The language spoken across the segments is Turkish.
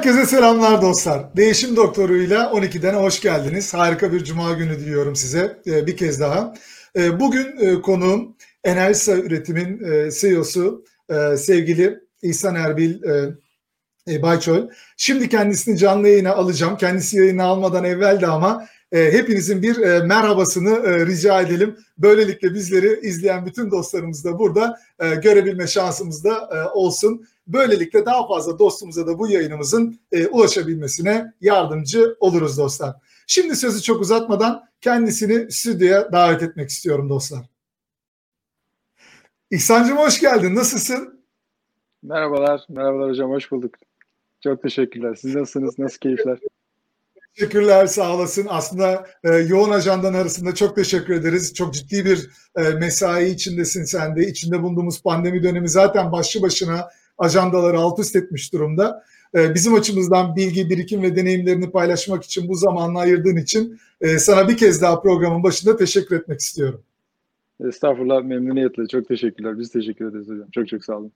Herkese selamlar dostlar. Değişim Doktoru'yla 12'den hoş geldiniz. Harika bir cuma günü diliyorum size e, bir kez daha. E, bugün e, konuğum Enerji Üretim'in CEO'su sevgili İhsan Erbil Bayçol. Şimdi kendisini canlı yayına alacağım. Kendisi yayına almadan evvel de ama hepinizin bir merhabasını rica edelim. Böylelikle bizleri izleyen bütün dostlarımız da burada görebilme şansımız da olsun. Böylelikle daha fazla dostumuza da bu yayınımızın e, ulaşabilmesine yardımcı oluruz dostlar. Şimdi sözü çok uzatmadan kendisini stüdyoya davet etmek istiyorum dostlar. İhsan'cığım hoş geldin. Nasılsın? Merhabalar. Merhabalar hocam. Hoş bulduk. Çok teşekkürler. Siz nasılsınız? Nasıl keyifler? Teşekkürler sağ olasın. Aslında e, yoğun ajandan arasında çok teşekkür ederiz. Çok ciddi bir e, mesai içindesin sen de. İçinde bulunduğumuz pandemi dönemi zaten başlı başına ajandaları alt üst etmiş durumda. Ee, bizim açımızdan bilgi, birikim ve deneyimlerini paylaşmak için bu zamanını ayırdığın için e, sana bir kez daha programın başında teşekkür etmek istiyorum. Estağfurullah memnuniyetle. Çok teşekkürler. Biz teşekkür ederiz hocam. Çok çok sağ olun.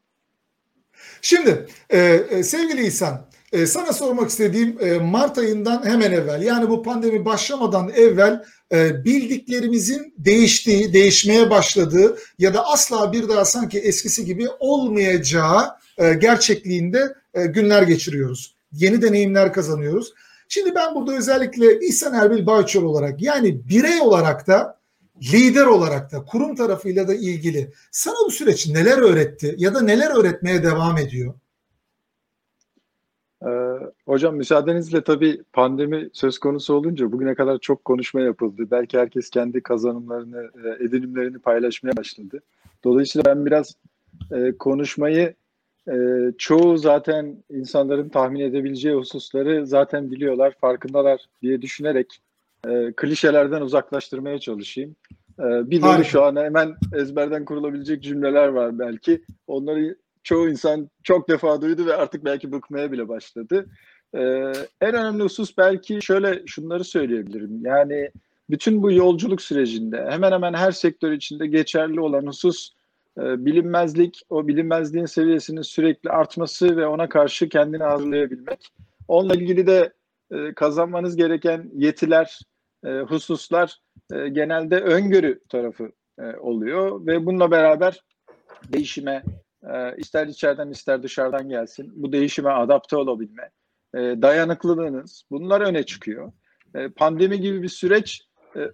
Şimdi e, e, sevgili İhsan, e, sana sormak istediğim e, Mart ayından hemen evvel yani bu pandemi başlamadan evvel e, bildiklerimizin değiştiği, değişmeye başladığı ya da asla bir daha sanki eskisi gibi olmayacağı e, gerçekliğinde e, günler geçiriyoruz. Yeni deneyimler kazanıyoruz. Şimdi ben burada özellikle İhsan Erbil Bayçol olarak yani birey olarak da lider olarak da kurum tarafıyla da ilgili sana bu süreç neler öğretti ya da neler öğretmeye devam ediyor? Ee, hocam müsaadenizle tabii pandemi söz konusu olunca bugüne kadar çok konuşma yapıldı. Belki herkes kendi kazanımlarını, e, edinimlerini paylaşmaya başladı. Dolayısıyla ben biraz e, konuşmayı e, çoğu zaten insanların tahmin edebileceği hususları zaten biliyorlar, farkındalar diye düşünerek e, klişelerden uzaklaştırmaya çalışayım. E, bir de şu an hemen ezberden kurulabilecek cümleler var belki. Onları çoğu insan çok defa duydu ve artık belki bıkmaya bile başladı. E, en önemli husus belki şöyle şunları söyleyebilirim. Yani bütün bu yolculuk sürecinde hemen hemen her sektör içinde geçerli olan husus bilinmezlik, o bilinmezliğin seviyesinin sürekli artması ve ona karşı kendini hazırlayabilmek. Onunla ilgili de e, kazanmanız gereken yetiler, e, hususlar e, genelde öngörü tarafı oluyor ve bununla beraber değişime ister içeriden ister dışarıdan gelsin bu değişime adapte olabilme, dayanıklılığınız bunlar öne çıkıyor. Pandemi gibi bir süreç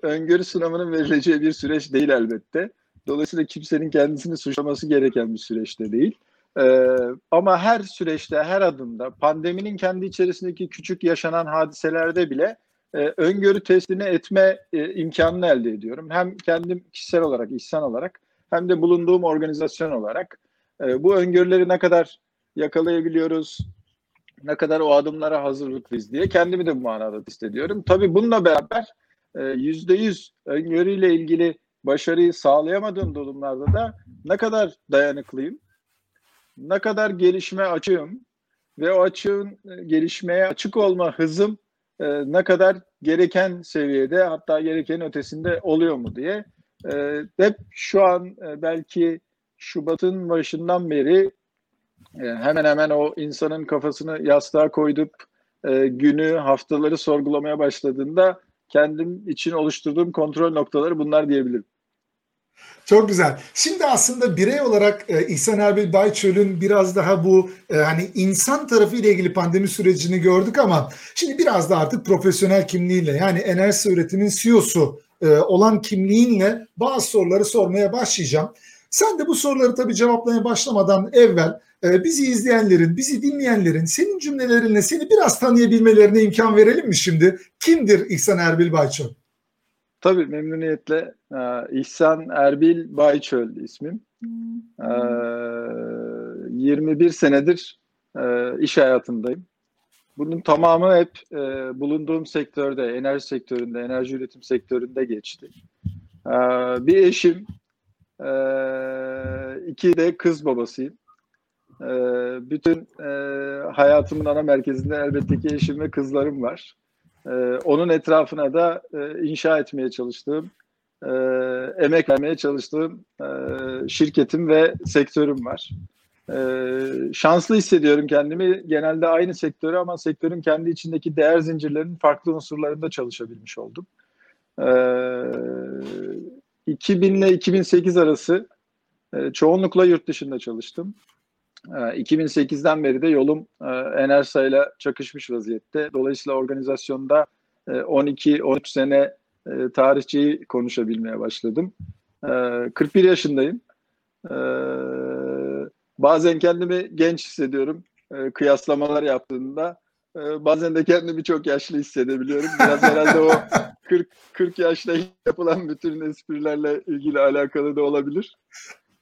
öngörü sınavının verileceği bir süreç değil elbette. Dolayısıyla kimsenin kendisini suçlaması gereken bir süreçte değil. Ee, ama her süreçte, her adımda pandeminin kendi içerisindeki küçük yaşanan hadiselerde bile e, öngörü testini etme e, imkanını elde ediyorum. Hem kendim kişisel olarak, ihsan olarak hem de bulunduğum organizasyon olarak e, bu öngörüleri ne kadar yakalayabiliyoruz, ne kadar o adımlara hazırlıklıyız diye kendimi de bu manada test ediyorum. Tabii bununla beraber e, yüzde yüz öngörüyle ilgili başarıyı sağlayamadığım durumlarda da ne kadar dayanıklıyım, ne kadar gelişme açığım ve o açığın e, gelişmeye açık olma hızım e, ne kadar gereken seviyede hatta gereken ötesinde oluyor mu diye e, hep şu an e, belki Şubat'ın başından beri e, hemen hemen o insanın kafasını yastığa koydup e, günü, haftaları sorgulamaya başladığında kendim için oluşturduğum kontrol noktaları bunlar diyebilirim. Çok güzel. Şimdi aslında birey olarak e, İhsan Erbil Bayçöl'ün biraz daha bu e, hani insan tarafı ile ilgili pandemi sürecini gördük ama şimdi biraz da artık profesyonel kimliğiyle yani enerji üretiminin CEO'su e, olan kimliğinle bazı soruları sormaya başlayacağım. Sen de bu soruları tabii cevaplamaya başlamadan evvel e, bizi izleyenlerin, bizi dinleyenlerin senin cümlelerinle seni biraz tanıyabilmelerine imkan verelim mi şimdi? Kimdir İhsan Erbil Bayçöl? Tabii memnuniyetle. Ee, İhsan Erbil Bayçöl ismim. Ee, 21 senedir e, iş hayatındayım. Bunun tamamı hep e, bulunduğum sektörde, enerji sektöründe, enerji üretim sektöründe geçti. Ee, bir eşim, e, iki de kız babasıyım. E, bütün e, hayatımın ana merkezinde elbette ki eşim ve kızlarım var. E, onun etrafına da e, inşa etmeye çalıştığım, e, emek vermeye çalıştığım e, şirketim ve sektörüm var. şanslı hissediyorum kendimi. Genelde aynı sektörü ama sektörün kendi içindeki değer zincirlerinin farklı unsurlarında çalışabilmiş oldum. 2000 ile 2008 arası çoğunlukla yurt dışında çalıştım. 2008'den beri de yolum Enersa ile çakışmış vaziyette. Dolayısıyla organizasyonda 12-13 sene tarihçeyi konuşabilmeye başladım. 41 yaşındayım. Bazen kendimi genç hissediyorum kıyaslamalar yaptığında. Bazen de kendimi çok yaşlı hissedebiliyorum. Biraz herhalde o 40 40 yaşta yapılan bütün esprilerle ilgili alakalı da olabilir.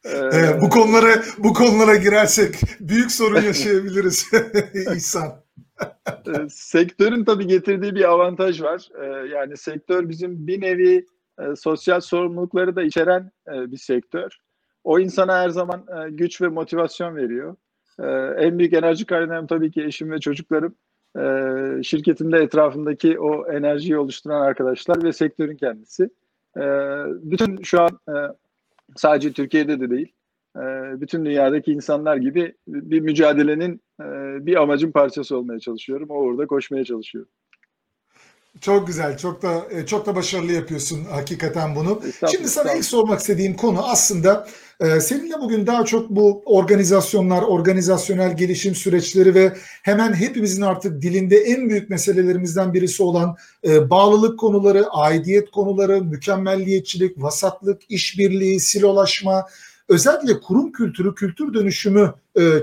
Ee, bu konulara bu konulara girersek büyük sorun yaşayabiliriz İhsan. Sektörün tabii getirdiği bir avantaj var. Yani sektör bizim bir nevi sosyal sorumlulukları da içeren bir sektör. O insana her zaman güç ve motivasyon veriyor. En büyük enerji kaynağım tabii ki eşim ve çocuklarım. Şirketimde etrafındaki o enerjiyi oluşturan arkadaşlar ve sektörün kendisi. Bütün şu an sadece Türkiye'de de değil, e, bütün dünyadaki insanlar gibi bir mücadelenin e, bir amacın parçası olmaya çalışıyorum. O orada koşmaya çalışıyor. Çok güzel, çok da e, çok da başarılı yapıyorsun hakikaten bunu. Şimdi sana ilk sormak istediğim konu aslında seninle bugün daha çok bu organizasyonlar, organizasyonel gelişim süreçleri ve hemen hepimizin artık dilinde en büyük meselelerimizden birisi olan bağlılık konuları, aidiyet konuları, mükemmelliyetçilik, vasatlık, işbirliği, silolaşma, özellikle kurum kültürü, kültür dönüşümü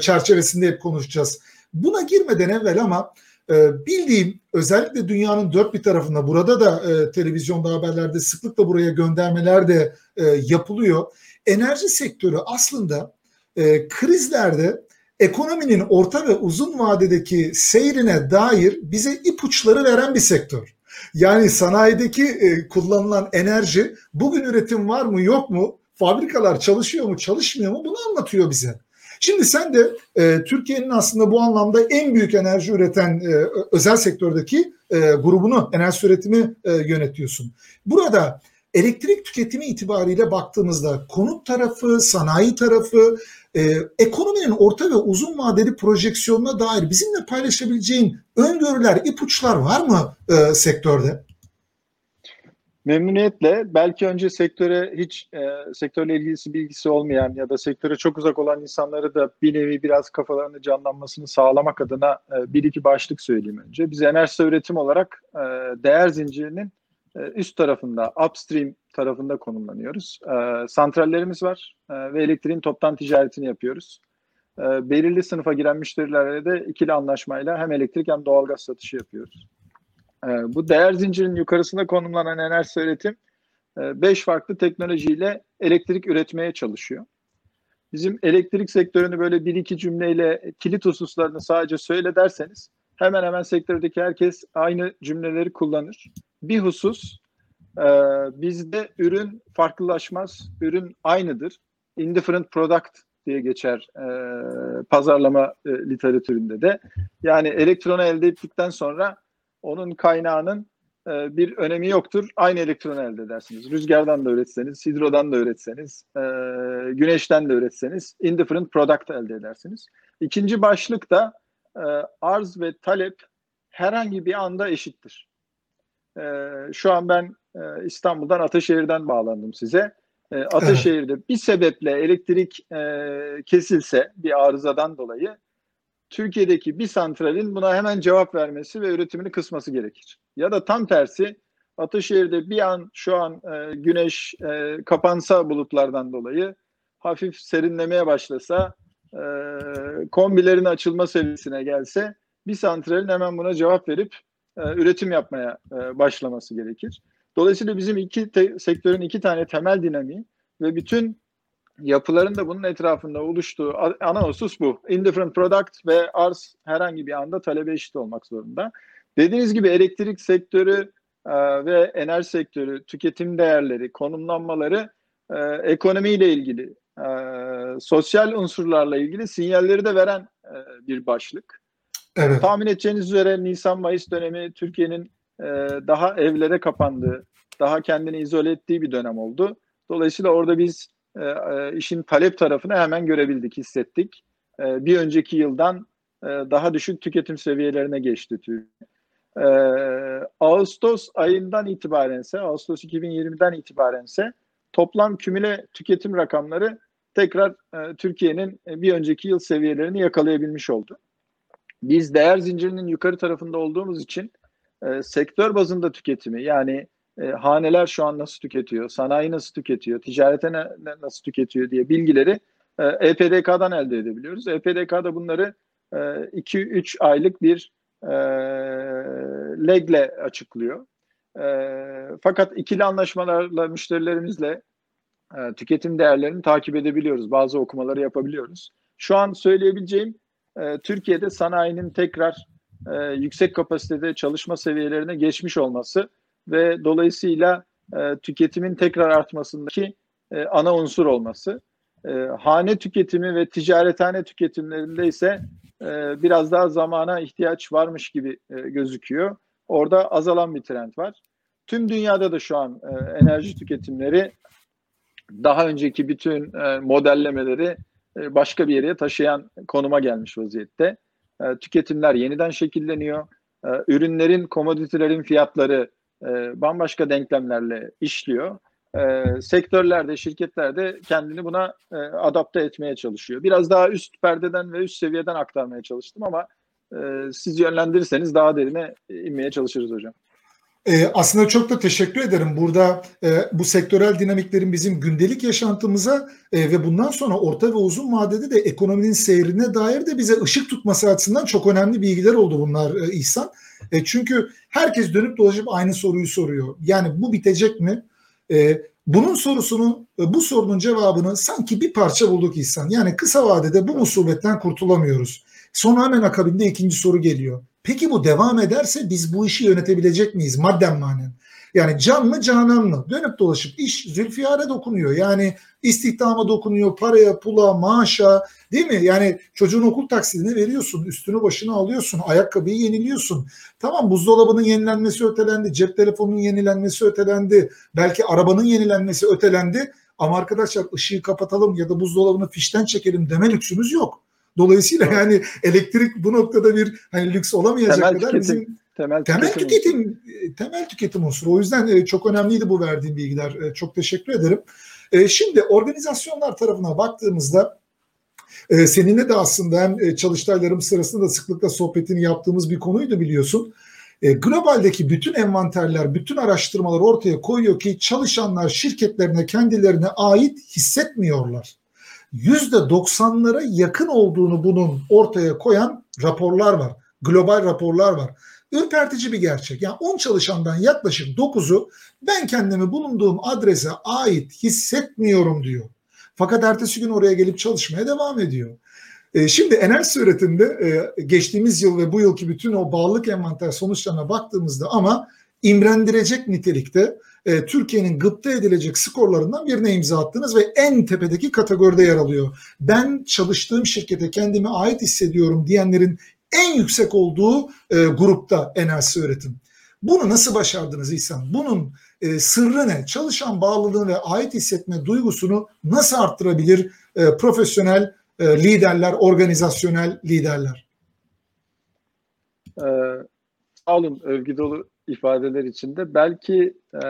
çerçevesinde hep konuşacağız. Buna girmeden evvel ama e, bildiğim özellikle dünyanın dört bir tarafında burada da e, televizyonda haberlerde sıklıkla buraya göndermeler de e, yapılıyor. Enerji sektörü aslında e, krizlerde ekonominin orta ve uzun vadedeki seyrine dair bize ipuçları veren bir sektör. Yani sanayideki e, kullanılan enerji bugün üretim var mı yok mu? Fabrikalar çalışıyor mu çalışmıyor mu? Bunu anlatıyor bize. Şimdi sen de e, Türkiye'nin aslında bu anlamda en büyük enerji üreten e, özel sektördeki e, grubunu, enerji üretimi e, yönetiyorsun. Burada elektrik tüketimi itibariyle baktığımızda konut tarafı, sanayi tarafı, e, ekonominin orta ve uzun vadeli projeksiyonuna dair bizimle paylaşabileceğin öngörüler, ipuçlar var mı e, sektörde? Memnuniyetle. Belki önce sektöre hiç e, sektörle ilgisi bilgisi olmayan ya da sektöre çok uzak olan insanları da bir nevi biraz kafalarını canlanmasını sağlamak adına e, bir iki başlık söyleyeyim önce. Biz enerji üretim olarak e, değer zincirinin e, üst tarafında, upstream tarafında konumlanıyoruz. E, santrallerimiz var e, ve elektriğin toptan ticaretini yapıyoruz. E, belirli sınıfa giren müşterilerle de ikili anlaşmayla hem elektrik hem doğalgaz satışı yapıyoruz. Ee, bu değer zincirinin yukarısında konumlanan enerji üretim 5 e, farklı teknolojiyle elektrik üretmeye çalışıyor. Bizim elektrik sektörünü böyle bir iki cümleyle kilit hususlarını sadece söyle derseniz hemen hemen sektördeki herkes aynı cümleleri kullanır. Bir husus e, bizde ürün farklılaşmaz, ürün aynıdır. Indifferent product diye geçer e, pazarlama e, literatüründe de. Yani elektronu elde ettikten sonra onun kaynağının e, bir önemi yoktur. Aynı elektronu elde edersiniz. Rüzgardan da üretseniz, hidrodan da üretseniz, e, güneşten de üretseniz indifferent product elde edersiniz. İkinci başlık da e, arz ve talep herhangi bir anda eşittir. E, şu an ben e, İstanbul'dan Ataşehir'den bağlandım size. E, Ataşehir'de bir sebeple elektrik e, kesilse bir arızadan dolayı Türkiye'deki bir santralin buna hemen cevap vermesi ve üretimini kısması gerekir. Ya da tam tersi Ataşehir'de bir an şu an e, güneş e, kapansa bulutlardan dolayı hafif serinlemeye başlasa e, kombilerin açılma seviyesine gelse bir santralin hemen buna cevap verip e, üretim yapmaya e, başlaması gerekir. Dolayısıyla bizim iki te, sektörün iki tane temel dinamiği ve bütün yapıların da bunun etrafında oluştuğu ana husus bu. Indifferent product ve arz herhangi bir anda talebe eşit olmak zorunda. Dediğiniz gibi elektrik sektörü e, ve enerji sektörü, tüketim değerleri, konumlanmaları e, ekonomiyle ilgili, e, sosyal unsurlarla ilgili sinyalleri de veren e, bir başlık. Evet. Tahmin edeceğiniz üzere Nisan-Mayıs dönemi Türkiye'nin e, daha evlere kapandığı, daha kendini izole ettiği bir dönem oldu. Dolayısıyla orada biz e, e, işin talep tarafını hemen görebildik, hissettik. e, bir önceki yıldan e, daha düşük tüketim seviyelerine geçti Türkiye. Ağustos ayından itibarense, Ağustos 2020'den itibarense toplam kümüle tüketim rakamları tekrar Türkiye'nin bir önceki yıl seviyelerini yakalayabilmiş oldu. Biz değer zincirinin yukarı tarafında olduğumuz için sektör bazında tüketimi yani e, haneler şu an nasıl tüketiyor, sanayi nasıl tüketiyor, ticarete ne, ne, nasıl tüketiyor diye bilgileri e, EPDK'dan elde edebiliyoruz. EPDK'da bunları 2-3 e, aylık bir e, legle açıklıyor. E, fakat ikili anlaşmalarla müşterilerimizle e, tüketim değerlerini takip edebiliyoruz. Bazı okumaları yapabiliyoruz. Şu an söyleyebileceğim e, Türkiye'de sanayinin tekrar e, yüksek kapasitede çalışma seviyelerine geçmiş olması ve dolayısıyla e, tüketimin tekrar artmasındaki e, ana unsur olması. E, hane tüketimi ve ticarethane tüketimlerinde ise e, biraz daha zamana ihtiyaç varmış gibi e, gözüküyor. Orada azalan bir trend var. Tüm dünyada da şu an e, enerji tüketimleri daha önceki bütün e, modellemeleri e, başka bir yere taşıyan konuma gelmiş vaziyette. E, tüketimler yeniden şekilleniyor. E, ürünlerin, komoditelerin fiyatları e, bambaşka denklemlerle işliyor. E, sektörlerde, şirketlerde kendini buna e, adapte etmeye çalışıyor. Biraz daha üst perdeden ve üst seviyeden aktarmaya çalıştım ama e, siz yönlendirirseniz daha derine inmeye çalışırız hocam. E, aslında çok da teşekkür ederim. Burada e, bu sektörel dinamiklerin bizim gündelik yaşantımıza e, ve bundan sonra orta ve uzun vadede de ekonominin seyrine dair de bize ışık tutması açısından çok önemli bilgiler oldu bunlar e, İhsan. E, çünkü herkes dönüp dolaşıp aynı soruyu soruyor. Yani bu bitecek mi? E, bunun sorusunu, e, bu sorunun cevabını sanki bir parça bulduk İhsan. Yani kısa vadede bu musibetten kurtulamıyoruz. Sonra hemen akabinde ikinci soru geliyor. Peki bu devam ederse biz bu işi yönetebilecek miyiz madden manen? Yani can mı canan mı? Dönüp dolaşıp iş Zülfiyar'a dokunuyor. Yani istihdama dokunuyor, paraya, pula, maaşa değil mi? Yani çocuğun okul taksidini veriyorsun, üstünü başına alıyorsun, ayakkabıyı yeniliyorsun. Tamam buzdolabının yenilenmesi ötelendi, cep telefonunun yenilenmesi ötelendi, belki arabanın yenilenmesi ötelendi. Ama arkadaşlar ışığı kapatalım ya da buzdolabını fişten çekelim deme lüksümüz yok. Dolayısıyla yani elektrik bu noktada bir hani lüks olamayacak temel kadar tüketim, bizim temel, temel tüketim, tüketim e, temel tüketim unsuru. O yüzden e, çok önemliydi bu verdiğim bilgiler. E, çok teşekkür ederim. Şimdi organizasyonlar tarafına baktığımızda seninle de aslında hem çalıştaylarım sırasında da sıklıkla sohbetini yaptığımız bir konuydu biliyorsun. Globaldeki bütün envanterler, bütün araştırmalar ortaya koyuyor ki çalışanlar şirketlerine kendilerine ait hissetmiyorlar. %90'lara yakın olduğunu bunun ortaya koyan raporlar var. Global raporlar var. Ürpertici bir gerçek. Yani 10 çalışandan yaklaşık 9'u ben kendimi bulunduğum adrese ait hissetmiyorum diyor. Fakat ertesi gün oraya gelip çalışmaya devam ediyor. E, şimdi enerji üretimde e, geçtiğimiz yıl ve bu yılki bütün o bağlılık envanter sonuçlarına baktığımızda ama imrendirecek nitelikte e, Türkiye'nin gıpta edilecek skorlarından birine imza attınız ve en tepedeki kategoride yer alıyor. Ben çalıştığım şirkete kendimi ait hissediyorum diyenlerin en yüksek olduğu e, grupta enerji üretim. Bunu nasıl başardınız İhsan? Bunun e, sırrı ne? Çalışan bağlılığını ve ait hissetme duygusunu nasıl arttırabilir e, profesyonel e, liderler, organizasyonel liderler? Ee, sağ olun övgü dolu ifadeler içinde. Belki e,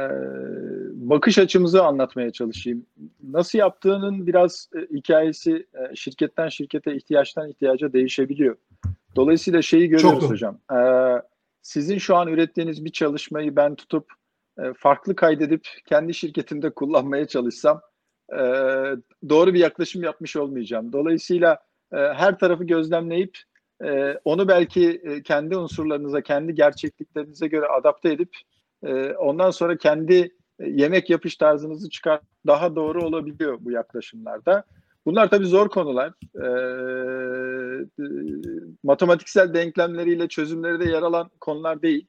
bakış açımızı anlatmaya çalışayım. Nasıl yaptığının biraz e, hikayesi e, şirketten şirkete, ihtiyaçtan ihtiyaca değişebiliyor. Dolayısıyla şeyi görüyoruz Çok hocam. E, sizin şu an ürettiğiniz bir çalışmayı ben tutup e, farklı kaydedip kendi şirketimde kullanmaya çalışsam e, doğru bir yaklaşım yapmış olmayacağım. Dolayısıyla e, her tarafı gözlemleyip e, onu belki e, kendi unsurlarınıza, kendi gerçekliklerinize göre adapte edip e, ondan sonra kendi e, yemek yapış tarzınızı çıkar daha doğru olabiliyor bu yaklaşımlarda. Bunlar tabii zor konular. E, e, matematiksel denklemleriyle çözümleri de yer alan konular değil.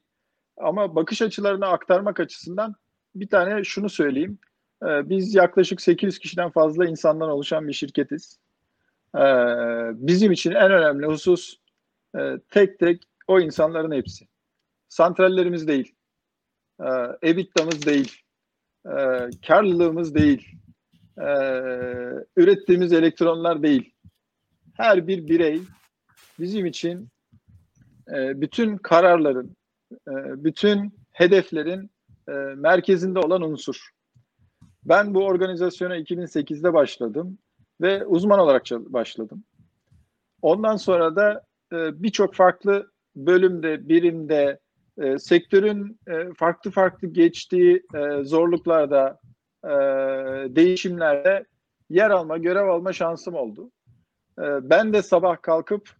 Ama bakış açılarını aktarmak açısından bir tane şunu söyleyeyim. E, biz yaklaşık 800 kişiden fazla insandan oluşan bir şirketiz. Ee, bizim için en önemli husus e, tek tek o insanların hepsi. Santrallerimiz değil, e, EBITDA'mız değil, e, karlılığımız değil, ürettiğimiz elektronlar değil. her bir birey bizim için e, bütün kararların, e, bütün hedeflerin e, merkezinde olan unsur. Ben bu organizasyona 2008'de başladım ve uzman olarak başladım. Ondan sonra da e, birçok farklı bölümde, birimde, e, sektörün e, farklı farklı geçtiği e, zorluklarda, e, değişimlerde yer alma, görev alma şansım oldu. E, ben de sabah kalkıp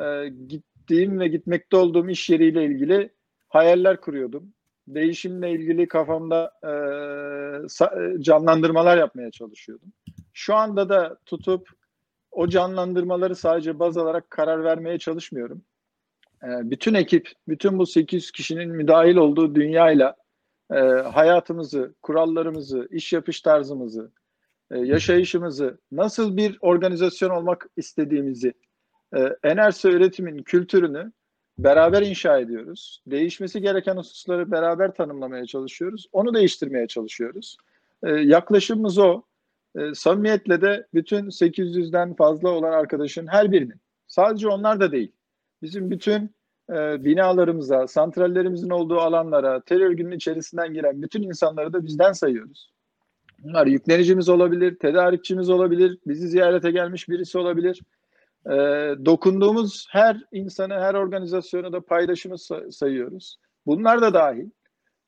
e, gittiğim ve gitmekte olduğum iş yeriyle ilgili hayaller kuruyordum. Değişimle ilgili kafamda e, canlandırmalar yapmaya çalışıyordum. Şu anda da tutup o canlandırmaları sadece baz alarak karar vermeye çalışmıyorum. E, bütün ekip, bütün bu 800 kişinin müdahil olduğu dünyayla e, hayatımızı, kurallarımızı, iş yapış tarzımızı, e, yaşayışımızı, nasıl bir organizasyon olmak istediğimizi, e, Enerjisi üretimin kültürünü beraber inşa ediyoruz. Değişmesi gereken hususları beraber tanımlamaya çalışıyoruz. Onu değiştirmeye çalışıyoruz. E, yaklaşımımız o. E, samimiyetle de bütün 800'den fazla olan arkadaşın her birinin, sadece onlar da değil, bizim bütün e, binalarımıza, santrallerimizin olduğu alanlara, terör günün içerisinden giren bütün insanları da bizden sayıyoruz. Bunlar yüklenicimiz olabilir, tedarikçimiz olabilir, bizi ziyarete gelmiş birisi olabilir. E, dokunduğumuz her insanı, her organizasyonu da paydaşımız sayıyoruz. Bunlar da dahil.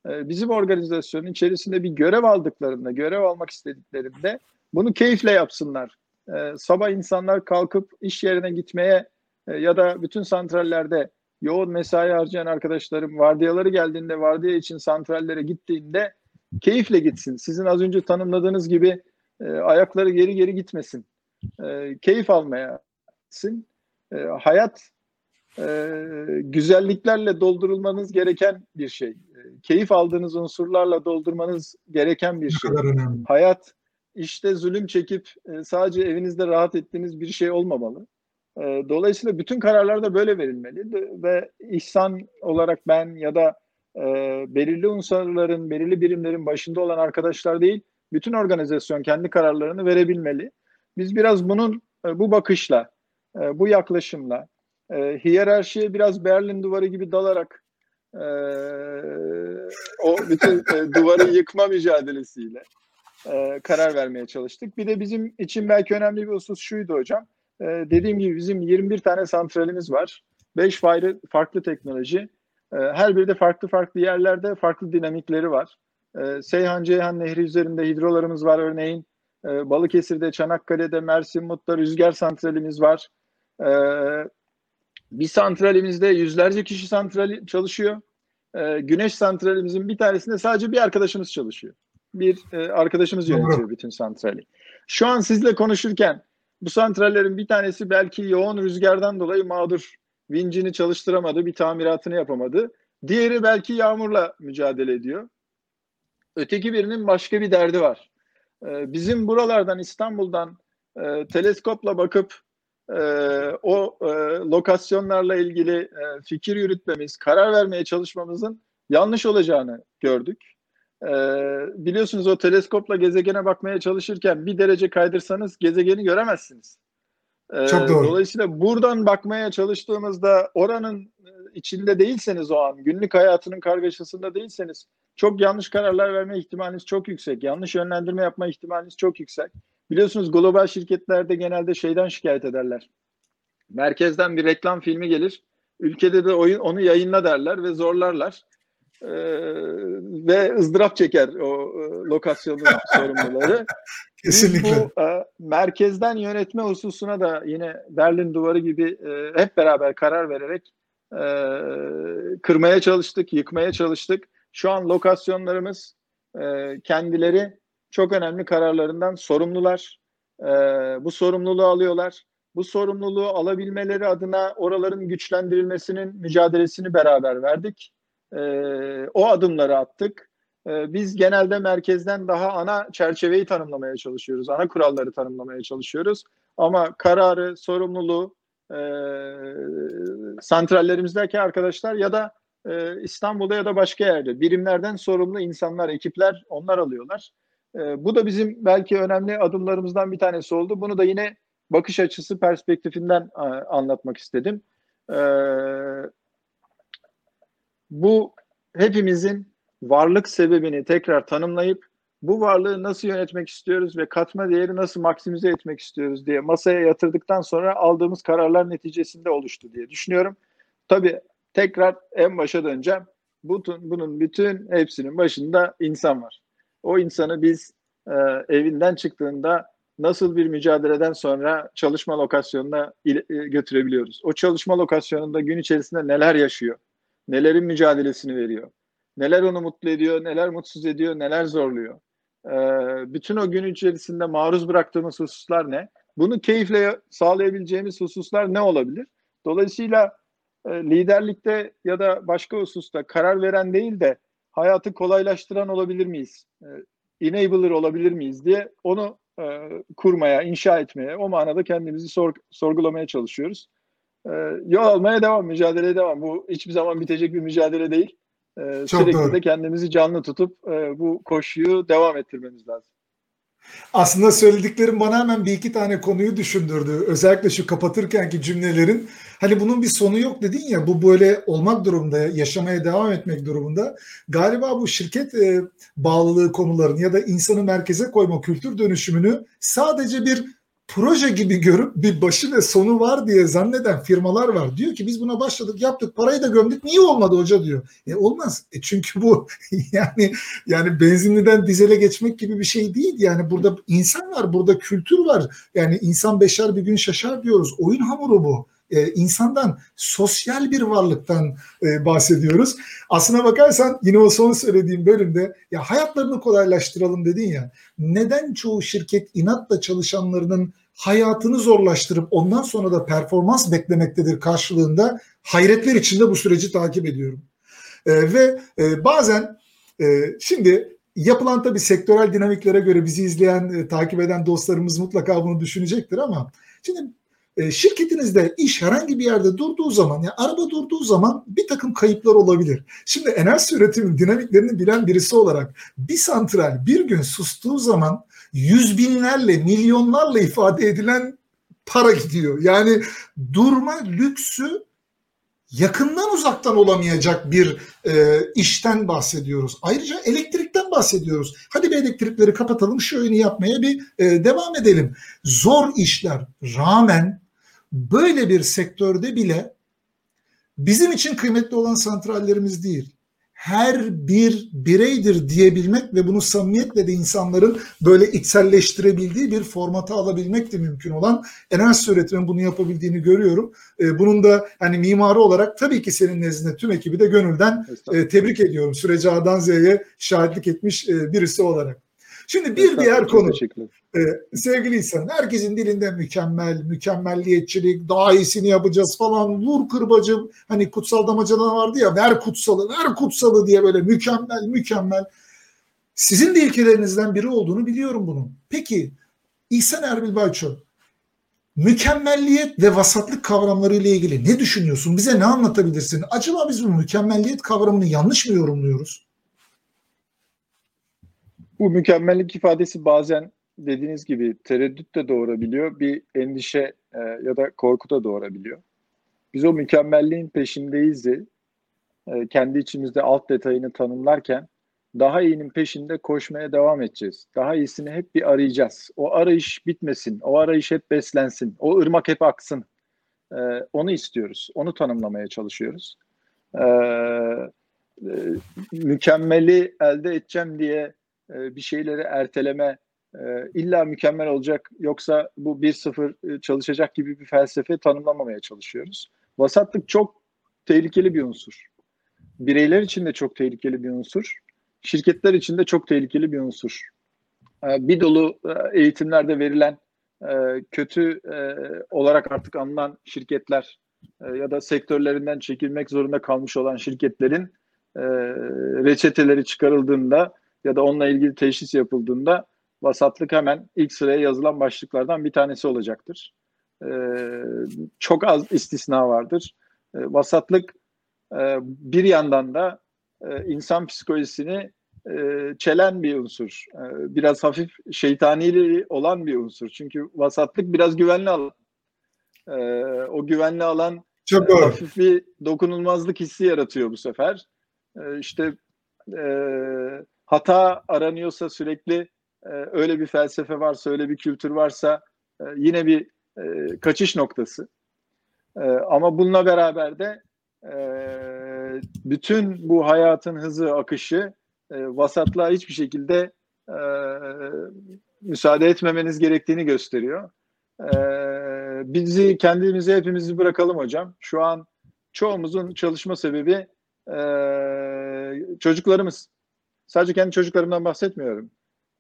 E, bizim organizasyonun içerisinde bir görev aldıklarında, görev almak istediklerinde bunu keyifle yapsınlar. E, sabah insanlar kalkıp iş yerine gitmeye e, ya da bütün santrallerde yoğun mesai harcayan arkadaşlarım vardiyaları geldiğinde vardiya için santrallere gittiğinde keyifle gitsin. Sizin az önce tanımladığınız gibi e, ayakları geri geri gitmesin. E, keyif almaya gitsin. E, hayat e, güzelliklerle doldurulmanız gereken bir şey. E, keyif aldığınız unsurlarla doldurmanız gereken bir şey. Hayat işte zulüm çekip e, sadece evinizde rahat ettiğiniz bir şey olmamalı. E, dolayısıyla bütün kararlar da böyle verilmeli ve ihsan olarak ben ya da e, belirli unsurların, belirli birimlerin başında olan arkadaşlar değil, bütün organizasyon kendi kararlarını verebilmeli. Biz biraz bunun bu bakışla, bu yaklaşımla, hiyerarşiye biraz Berlin duvarı gibi dalarak o bütün duvarı yıkma mücadelesiyle karar vermeye çalıştık. Bir de bizim için belki önemli bir husus şuydu hocam. E, dediğim gibi bizim 21 tane santralimiz var. 5 farklı, farklı teknoloji. E, her biri de farklı farklı yerlerde farklı dinamikleri var. E, Seyhan Ceyhan Nehri üzerinde hidrolarımız var örneğin. E, Balıkesir'de, Çanakkale'de, Mersin, Mut'ta rüzgar santralimiz var. E, bir santralimizde yüzlerce kişi santrali çalışıyor. E, güneş santralimizin bir tanesinde sadece bir arkadaşımız çalışıyor. Bir e, arkadaşımız yönetiyor bütün santrali. Şu an sizle konuşurken bu santrallerin bir tanesi belki yoğun rüzgardan dolayı mağdur. Vincini çalıştıramadı, bir tamiratını yapamadı. Diğeri belki yağmurla mücadele ediyor. Öteki birinin başka bir derdi var. Ee, bizim buralardan İstanbul'dan e, teleskopla bakıp e, o e, lokasyonlarla ilgili e, fikir yürütmemiz, karar vermeye çalışmamızın yanlış olacağını gördük. Ee, biliyorsunuz o teleskopla gezegene bakmaya çalışırken bir derece kaydırsanız gezegeni göremezsiniz. Ee, Çok doğru. Dolayısıyla buradan bakmaya çalıştığımızda oranın e, içinde değilseniz o an, günlük hayatının kargaşasında değilseniz çok yanlış kararlar verme ihtimaliniz çok yüksek. Yanlış yönlendirme yapma ihtimaliniz çok yüksek. Biliyorsunuz global şirketlerde genelde şeyden şikayet ederler. Merkezden bir reklam filmi gelir. Ülkede de oyun onu yayınla derler ve zorlarlar. Ee, ve ızdırap çeker o e, lokasyonun sorumluları. Kesinlikle. Biz bu e, merkezden yönetme hususuna da yine Berlin Duvarı gibi e, hep beraber karar vererek e, kırmaya çalıştık, yıkmaya çalıştık. Şu an lokasyonlarımız e, kendileri çok önemli kararlarından sorumlular. E, bu sorumluluğu alıyorlar. Bu sorumluluğu alabilmeleri adına oraların güçlendirilmesinin mücadelesini beraber verdik e, o adımları attık. E, biz genelde merkezden daha ana çerçeveyi tanımlamaya çalışıyoruz. Ana kuralları tanımlamaya çalışıyoruz. Ama kararı, sorumluluğu e, santrallerimizdeki arkadaşlar ya da e, İstanbul'da ya da başka yerde birimlerden sorumlu insanlar, ekipler onlar alıyorlar. E, bu da bizim belki önemli adımlarımızdan bir tanesi oldu. Bunu da yine bakış açısı perspektifinden e, anlatmak istedim. E, bu hepimizin varlık sebebini tekrar tanımlayıp bu varlığı nasıl yönetmek istiyoruz ve katma değeri nasıl maksimize etmek istiyoruz diye masaya yatırdıktan sonra aldığımız kararlar neticesinde oluştu diye düşünüyorum. Tabii tekrar en başa döneceğim. Bütün, bunun bütün hepsinin başında insan var. O insanı biz e, evinden çıktığında nasıl bir mücadeleden sonra çalışma lokasyonuna e, götürebiliyoruz? O çalışma lokasyonunda gün içerisinde neler yaşıyor? Nelerin mücadelesini veriyor? Neler onu mutlu ediyor, neler mutsuz ediyor, neler zorluyor? Ee, bütün o gün içerisinde maruz bıraktığımız hususlar ne? Bunu keyifle sağlayabileceğimiz hususlar ne olabilir? Dolayısıyla e, liderlikte ya da başka hususta karar veren değil de hayatı kolaylaştıran olabilir miyiz? E, enabler olabilir miyiz diye onu e, kurmaya, inşa etmeye, o manada kendimizi sor, sorgulamaya çalışıyoruz. E, yol almaya devam, mücadeleye devam. Bu hiçbir zaman bitecek bir mücadele değil. E, sürekli doğru. de kendimizi canlı tutup e, bu koşuyu devam ettirmemiz lazım. Aslında söylediklerim bana hemen bir iki tane konuyu düşündürdü. Özellikle şu kapatırkenki cümlelerin hani bunun bir sonu yok dedin ya bu böyle olmak durumunda yaşamaya devam etmek durumunda. Galiba bu şirket e, bağlılığı konuların ya da insanı merkeze koyma kültür dönüşümünü sadece bir proje gibi görüp bir başı ve sonu var diye zanneden firmalar var. Diyor ki biz buna başladık yaptık parayı da gömdük niye olmadı hoca diyor. E olmaz. E çünkü bu yani yani benzinliden dizele geçmek gibi bir şey değil. Yani burada insan var burada kültür var. Yani insan beşer bir gün şaşar diyoruz. Oyun hamuru bu e, insandan sosyal bir varlıktan e, bahsediyoruz. Aslına bakarsan yine o son söylediğim bölümde ya hayatlarını kolaylaştıralım dedin ya. Neden çoğu şirket inatla çalışanlarının hayatını zorlaştırıp ondan sonra da performans beklemektedir karşılığında hayretler içinde bu süreci takip ediyorum. E, ve e, bazen e, şimdi yapılan tabii sektörel dinamiklere göre bizi izleyen, e, takip eden dostlarımız mutlaka bunu düşünecektir ama şimdi e, şirketinizde iş herhangi bir yerde durduğu zaman, yani araba durduğu zaman bir takım kayıplar olabilir. Şimdi enerji üretimin dinamiklerini bilen birisi olarak bir santral bir gün sustuğu zaman yüz binlerle, milyonlarla ifade edilen para gidiyor. Yani durma lüksü yakından uzaktan olamayacak bir e, işten bahsediyoruz. Ayrıca elektrikten bahsediyoruz. Hadi bir elektrikleri kapatalım, şu oyunu yapmaya bir e, devam edelim. Zor işler rağmen böyle bir sektörde bile bizim için kıymetli olan santrallerimiz değil. Her bir bireydir diyebilmek ve bunu samimiyetle de insanların böyle içselleştirebildiği bir formata alabilmek de mümkün olan enerji üretimin bunu yapabildiğini görüyorum. Ee, bunun da hani mimarı olarak tabii ki senin nezdinde tüm ekibi de gönülden e, tebrik ediyorum. Süreci A'dan Z'ye şahitlik etmiş e, birisi olarak. Şimdi bir diğer konu. Ee, sevgili insan, herkesin dilinde mükemmel, mükemmelliyetçilik, daha iyisini yapacağız falan, vur kırbacım. Hani kutsal damacana vardı ya, ver kutsalı, ver kutsalı diye böyle mükemmel, mükemmel. Sizin de ilkelerinizden biri olduğunu biliyorum bunun. Peki, İhsan Erbil Bayço, mükemmelliyet ve vasatlık kavramları ile ilgili ne düşünüyorsun? Bize ne anlatabilirsin? Acaba biz bu mükemmelliyet kavramını yanlış mı yorumluyoruz? Bu mükemmellik ifadesi bazen dediğiniz gibi tereddüt de doğurabiliyor. Bir endişe e, ya da korku da doğurabiliyor. Biz o mükemmelliğin peşindeyiz de e, kendi içimizde alt detayını tanımlarken daha iyinin peşinde koşmaya devam edeceğiz. Daha iyisini hep bir arayacağız. O arayış bitmesin. O arayış hep beslensin. O ırmak hep aksın. E, onu istiyoruz. Onu tanımlamaya çalışıyoruz. E, e, mükemmeli elde edeceğim diye e, bir şeyleri erteleme, e, illa mükemmel olacak yoksa bu 1-0 e, çalışacak gibi bir felsefe tanımlamamaya çalışıyoruz. Vasatlık çok tehlikeli bir unsur. Bireyler için de çok tehlikeli bir unsur. Şirketler için de çok tehlikeli bir unsur. Bir dolu eğitimlerde verilen kötü olarak artık anılan şirketler ya da sektörlerinden çekilmek zorunda kalmış olan şirketlerin reçeteleri çıkarıldığında ya da onunla ilgili teşhis yapıldığında vasatlık hemen ilk sıraya yazılan başlıklardan bir tanesi olacaktır. Ee, çok az istisna vardır. Ee, vasatlık e, bir yandan da e, insan psikolojisini çelen bir unsur. biraz hafif şeytani olan bir unsur. Çünkü vasatlık biraz güvenli alan. o güvenli alan Çok doğru. hafif bir dokunulmazlık hissi yaratıyor bu sefer. İşte hata aranıyorsa sürekli öyle bir felsefe varsa, öyle bir kültür varsa yine bir kaçış noktası. ama bununla beraber de bütün bu hayatın hızı, akışı e, vasatlığa hiçbir şekilde e, müsaade etmemeniz gerektiğini gösteriyor. E, bizi kendimize hepimizi bırakalım hocam. Şu an çoğumuzun çalışma sebebi e, çocuklarımız. Sadece kendi çocuklarımdan bahsetmiyorum.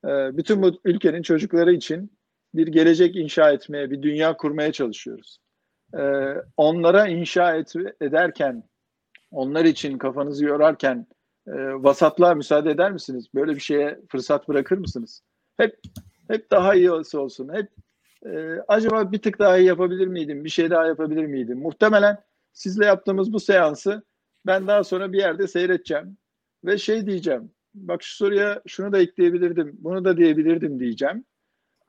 E, bütün bu ülkenin çocukları için bir gelecek inşa etmeye, bir dünya kurmaya çalışıyoruz. E, onlara inşa et, ederken, onlar için kafanızı yorarken e, vasatlığa müsaade eder misiniz? Böyle bir şeye fırsat bırakır mısınız? Hep hep daha iyi olsun. Hep e, acaba bir tık daha iyi yapabilir miydim? Bir şey daha yapabilir miydim? Muhtemelen sizle yaptığımız bu seansı ben daha sonra bir yerde seyredeceğim ve şey diyeceğim. Bak şu soruya şunu da ekleyebilirdim, bunu da diyebilirdim diyeceğim.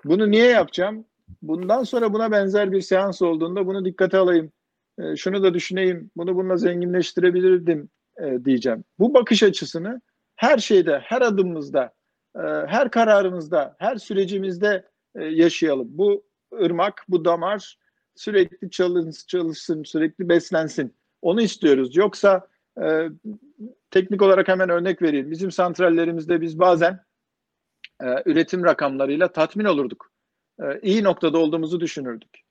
Bunu niye yapacağım? Bundan sonra buna benzer bir seans olduğunda bunu dikkate alayım. E, şunu da düşüneyim, bunu bununla zenginleştirebilirdim e, diyeceğim. Bu bakış açısını her şeyde, her adımımızda, e, her kararımızda, her sürecimizde e, yaşayalım. Bu ırmak, bu damar sürekli çalışsın, çalışsın, sürekli beslensin. Onu istiyoruz. Yoksa e, teknik olarak hemen örnek vereyim. Bizim santrallerimizde biz bazen e, üretim rakamlarıyla tatmin olurduk. E, iyi noktada olduğumuzu düşünürdük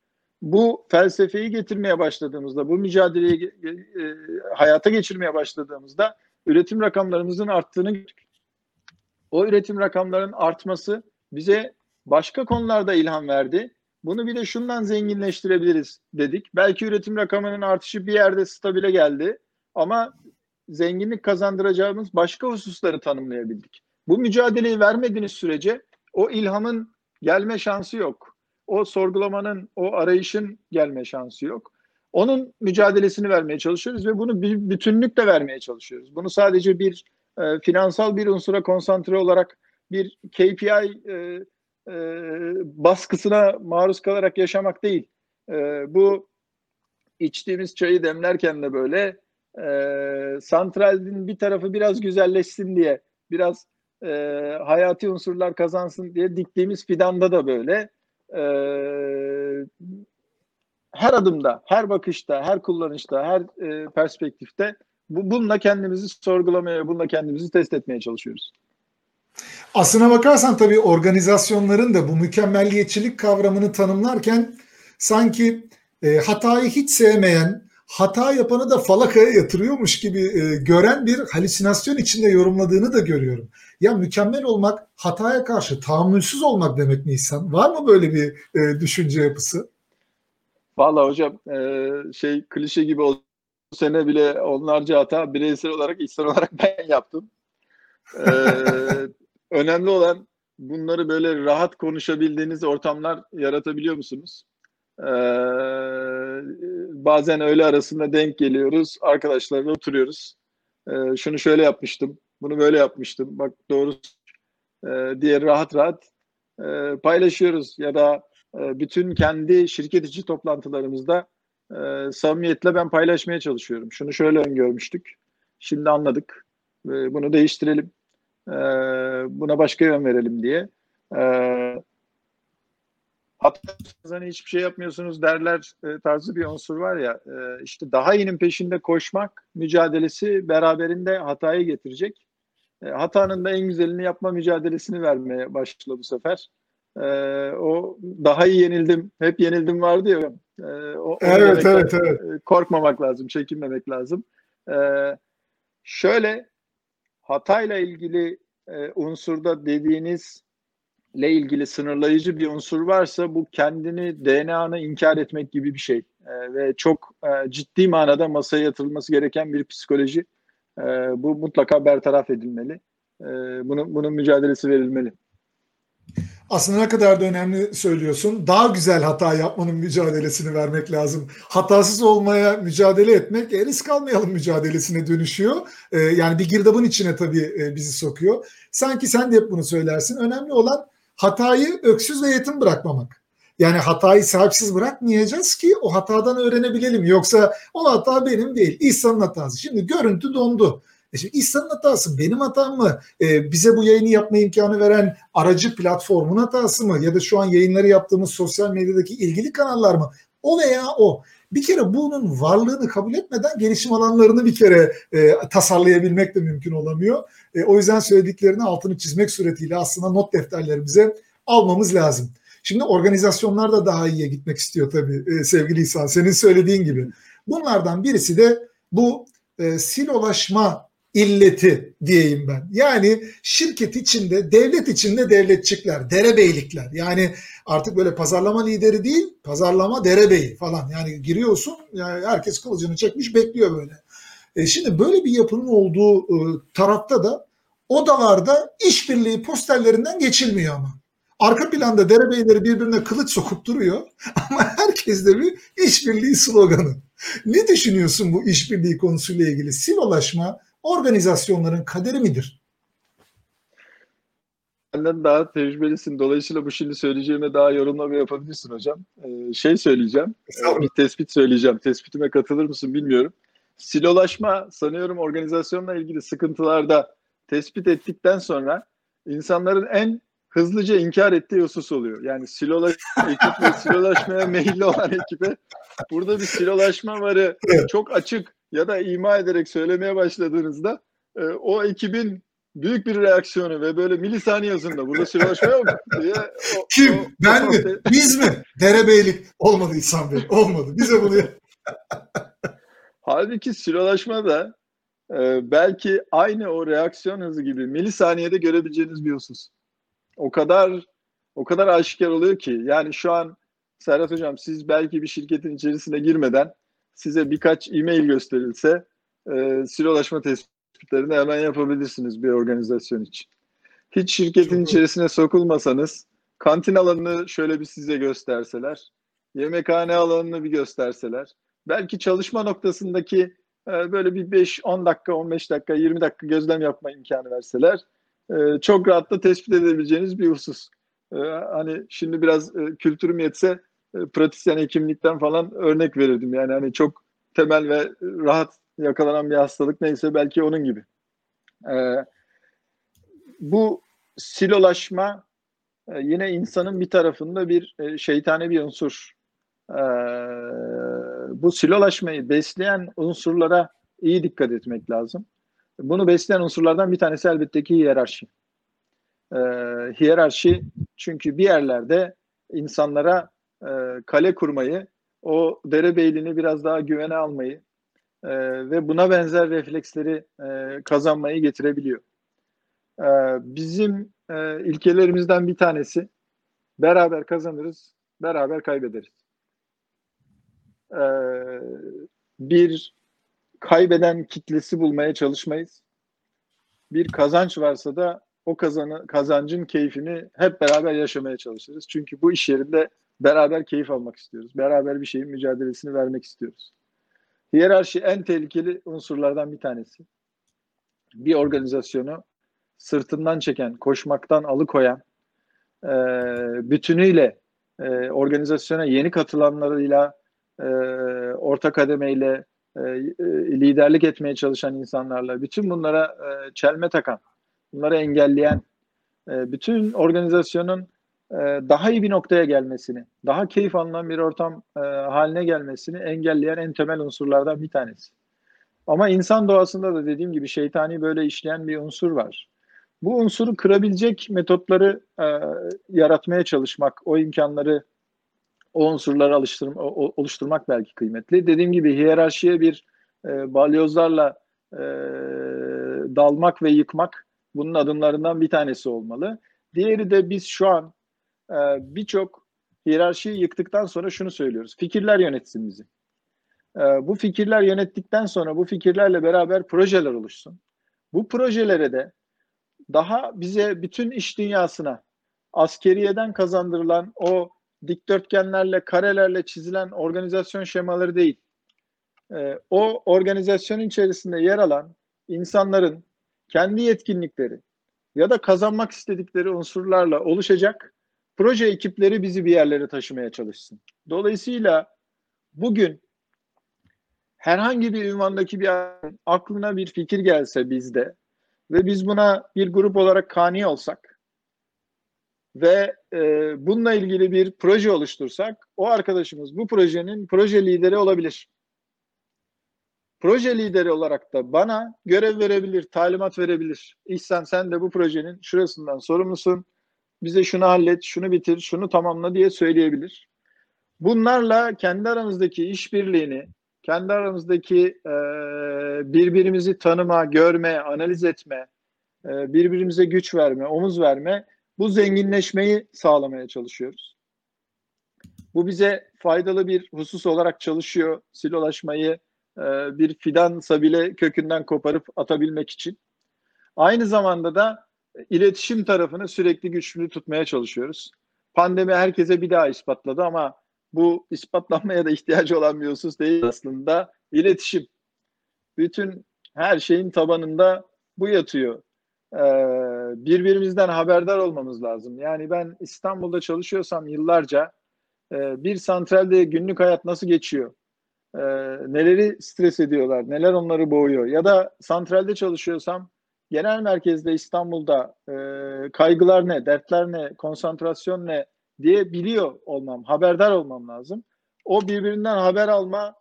bu felsefeyi getirmeye başladığımızda, bu mücadeleyi e, hayata geçirmeye başladığımızda üretim rakamlarımızın arttığını gördük. O üretim rakamlarının artması bize başka konularda ilham verdi. Bunu bir de şundan zenginleştirebiliriz dedik. Belki üretim rakamının artışı bir yerde stabile geldi ama zenginlik kazandıracağımız başka hususları tanımlayabildik. Bu mücadeleyi vermediğiniz sürece o ilhamın gelme şansı yok o sorgulamanın, o arayışın gelme şansı yok. Onun mücadelesini vermeye çalışıyoruz ve bunu bir bütünlükle vermeye çalışıyoruz. Bunu sadece bir e, finansal bir unsura konsantre olarak bir KPI e, e, baskısına maruz kalarak yaşamak değil. E, bu içtiğimiz çayı demlerken de böyle e, santralin bir tarafı biraz güzelleşsin diye, biraz e, hayati unsurlar kazansın diye diktiğimiz fidanda da böyle e, her adımda, her bakışta, her kullanışta, her e, perspektifte bu, bununla kendimizi sorgulamaya, bununla kendimizi test etmeye çalışıyoruz. Aslına bakarsan tabii organizasyonların da bu mükemmelliyetçilik kavramını tanımlarken sanki e, hatayı hiç sevmeyen, hata yapanı da falakaya yatırıyormuş gibi e, gören bir halüsinasyon içinde yorumladığını da görüyorum. Ya mükemmel olmak hataya karşı tahammülsüz olmak demek mi İhsan? Var mı böyle bir e, düşünce yapısı? Valla hocam e, şey klişe gibi oldu. Bu sene bile onlarca hata bireysel olarak, insan olarak ben yaptım. E, önemli olan bunları böyle rahat konuşabildiğiniz ortamlar yaratabiliyor musunuz? Ee, bazen öyle arasında denk geliyoruz. Arkadaşlarla oturuyoruz. Ee, şunu şöyle yapmıştım. Bunu böyle yapmıştım. Bak doğru e, diye rahat rahat e, paylaşıyoruz. Ya da e, bütün kendi şirket içi toplantılarımızda e, samimiyetle ben paylaşmaya çalışıyorum. Şunu şöyle öngörmüştük. Şimdi anladık. E, bunu değiştirelim. E, buna başka yön verelim diye. E, hatta hani hiçbir şey yapmıyorsunuz derler e, tarzı bir unsur var ya e, işte daha iyinin peşinde koşmak mücadelesi beraberinde hatayı getirecek. E, hatanın da en güzelini yapma mücadelesini vermeye başladı bu sefer. E, o daha iyi yenildim, hep yenildim vardı ya. E, o, evet, evet, evet. Korkmamak lazım, çekinmemek lazım. E, şöyle hatayla ilgili e, unsurda dediğiniz ile ilgili sınırlayıcı bir unsur varsa bu kendini DNA'nı inkar etmek gibi bir şey e, ve çok e, ciddi manada masaya yatırılması gereken bir psikoloji. E, bu mutlaka bertaraf edilmeli. E, bunun bunun mücadelesi verilmeli. Aslında ne kadar da önemli söylüyorsun. Daha güzel hata yapmanın mücadelesini vermek lazım. Hatasız olmaya mücadele etmek e, risk almayalım mücadelesine dönüşüyor. E, yani bir girdabın içine tabii e, bizi sokuyor. Sanki sen de hep bunu söylersin. Önemli olan hatayı öksüz ve yetim bırakmamak. Yani hatayı sahipsiz bırakmayacağız ki o hatadan öğrenebilelim. Yoksa o hata benim değil. İhsan'ın hatası. Şimdi görüntü dondu. E şimdi İhsan'ın hatası benim hatam mı? E, bize bu yayını yapma imkanı veren aracı platformun hatası mı? Ya da şu an yayınları yaptığımız sosyal medyadaki ilgili kanallar mı? O veya o. Bir kere bunun varlığını kabul etmeden gelişim alanlarını bir kere e, tasarlayabilmek de mümkün olamıyor. E, o yüzden söylediklerini altını çizmek suretiyle aslında not defterlerimize almamız lazım. Şimdi organizasyonlar da daha iyiye gitmek istiyor tabii e, sevgili İhsan. Senin söylediğin gibi. Bunlardan birisi de bu e, silolaşma illeti diyeyim ben. Yani şirket içinde, devlet içinde devletçikler, derebeylikler. Yani artık böyle pazarlama lideri değil, pazarlama derebeyi falan. Yani giriyorsun, yani herkes kılıcını çekmiş bekliyor böyle. E şimdi böyle bir yapının olduğu e, tarafta da odalarda işbirliği posterlerinden geçilmiyor ama. Arka planda derebeyleri birbirine kılıç sokup duruyor ama herkes de bir işbirliği sloganı. Ne düşünüyorsun bu işbirliği konusuyla ilgili? Silolaşma organizasyonların kaderi midir? Benden daha tecrübelisin. Dolayısıyla bu şimdi söyleyeceğime daha yorumlama yapabilirsin hocam. Ee, şey söyleyeceğim. Ee, bir tespit söyleyeceğim. Tespitime katılır mısın bilmiyorum. Silolaşma sanıyorum organizasyonla ilgili sıkıntılarda tespit ettikten sonra insanların en hızlıca inkar ettiği husus oluyor. Yani silolaş ekip ve silolaşmaya meyilli olan ekibe burada bir silolaşma varı çok açık ya da ima ederek söylemeye başladığınızda e, o ekibin büyük bir reaksiyonu ve böyle milisaniye hızında burada silolaşma yok diye. O, Kim? O, ben o, mi? Biz mi? Derebeylik. Olmadı İhsan Bey. Olmadı. Bize bunu Halbuki silolaşma da e, belki aynı o reaksiyon hızı gibi milisaniyede görebileceğiniz bir husus o kadar o kadar aşikar oluyor ki yani şu an Serhat Hocam siz belki bir şirketin içerisine girmeden size birkaç e-mail gösterilse e, silolaşma tespitlerini hemen yapabilirsiniz bir organizasyon için. Hiç şirketin Çok içerisine sokulmasanız kantin alanını şöyle bir size gösterseler, yemekhane alanını bir gösterseler, belki çalışma noktasındaki e, böyle bir 5-10 dakika, 15 dakika, 20 dakika gözlem yapma imkanı verseler e, çok rahatla tespit edebileceğiniz bir husus. E, hani şimdi biraz e, kültürüm yetse pratisyen hekimlikten falan örnek verirdim. Yani hani çok temel ve rahat yakalanan bir hastalık neyse belki onun gibi. E, bu silolaşma e, yine insanın bir tarafında bir e, şeytani bir unsur. E, bu silolaşmayı besleyen unsurlara iyi dikkat etmek lazım. Bunu besleyen unsurlardan bir tanesi elbette ki hiyerarşi. Ee, hiyerarşi çünkü bir yerlerde insanlara e, kale kurmayı, o derebeylini biraz daha güvene almayı e, ve buna benzer refleksleri e, kazanmayı getirebiliyor. E, bizim e, ilkelerimizden bir tanesi beraber kazanırız, beraber kaybederiz. E, bir kaybeden kitlesi bulmaya çalışmayız. Bir kazanç varsa da o kazanı, kazancın keyfini hep beraber yaşamaya çalışırız. Çünkü bu iş yerinde beraber keyif almak istiyoruz. Beraber bir şeyin mücadelesini vermek istiyoruz. Hiyerarşi en tehlikeli unsurlardan bir tanesi. Bir organizasyonu sırtından çeken, koşmaktan alıkoyan, e, bütünüyle e, organizasyona yeni katılanlarıyla, e, orta kademeyle, e, liderlik etmeye çalışan insanlarla, bütün bunlara çelme takan, bunları engelleyen, bütün organizasyonun daha iyi bir noktaya gelmesini, daha keyif alınan bir ortam haline gelmesini engelleyen en temel unsurlardan bir tanesi. Ama insan doğasında da dediğim gibi şeytani böyle işleyen bir unsur var. Bu unsuru kırabilecek metotları yaratmaya çalışmak, o imkanları o unsurları alıştırma, oluşturmak belki kıymetli. Dediğim gibi hiyerarşiye bir e, balyozlarla e, dalmak ve yıkmak bunun adımlarından bir tanesi olmalı. Diğeri de biz şu an e, birçok hiyerarşiyi yıktıktan sonra şunu söylüyoruz. Fikirler yönetsin bizi. E, bu fikirler yönettikten sonra bu fikirlerle beraber projeler oluşsun. Bu projelere de daha bize bütün iş dünyasına askeriyeden kazandırılan o dikdörtgenlerle, karelerle çizilen organizasyon şemaları değil. E, o organizasyonun içerisinde yer alan insanların kendi yetkinlikleri ya da kazanmak istedikleri unsurlarla oluşacak proje ekipleri bizi bir yerlere taşımaya çalışsın. Dolayısıyla bugün herhangi bir ünvandaki bir aklına bir fikir gelse bizde ve biz buna bir grup olarak kani olsak ve e, bununla ilgili bir proje oluştursak o arkadaşımız bu projenin proje lideri olabilir. Proje lideri olarak da bana görev verebilir, talimat verebilir. İhsan sen de bu projenin şurasından sorumlusun. Bize şunu hallet, şunu bitir, şunu tamamla diye söyleyebilir. Bunlarla kendi aramızdaki işbirliğini, kendi aramızdaki e, birbirimizi tanıma, görme, analiz etme, e, birbirimize güç verme, omuz verme bu zenginleşmeyi sağlamaya çalışıyoruz. Bu bize faydalı bir husus olarak çalışıyor. Silolaşmayı e, bir fidansa bile kökünden koparıp atabilmek için. Aynı zamanda da iletişim tarafını sürekli güçlü tutmaya çalışıyoruz. Pandemi herkese bir daha ispatladı ama bu ispatlanmaya da ihtiyacı olan bir husus değil aslında. İletişim. Bütün her şeyin tabanında bu yatıyor. Ee, birbirimizden haberdar olmamız lazım. Yani ben İstanbul'da çalışıyorsam yıllarca e, bir santralde günlük hayat nasıl geçiyor? Ee, neleri stres ediyorlar? Neler onları boğuyor? Ya da santralde çalışıyorsam genel merkezde İstanbul'da e, kaygılar ne, dertler ne, konsantrasyon ne diye biliyor olmam, haberdar olmam lazım. O birbirinden haber alma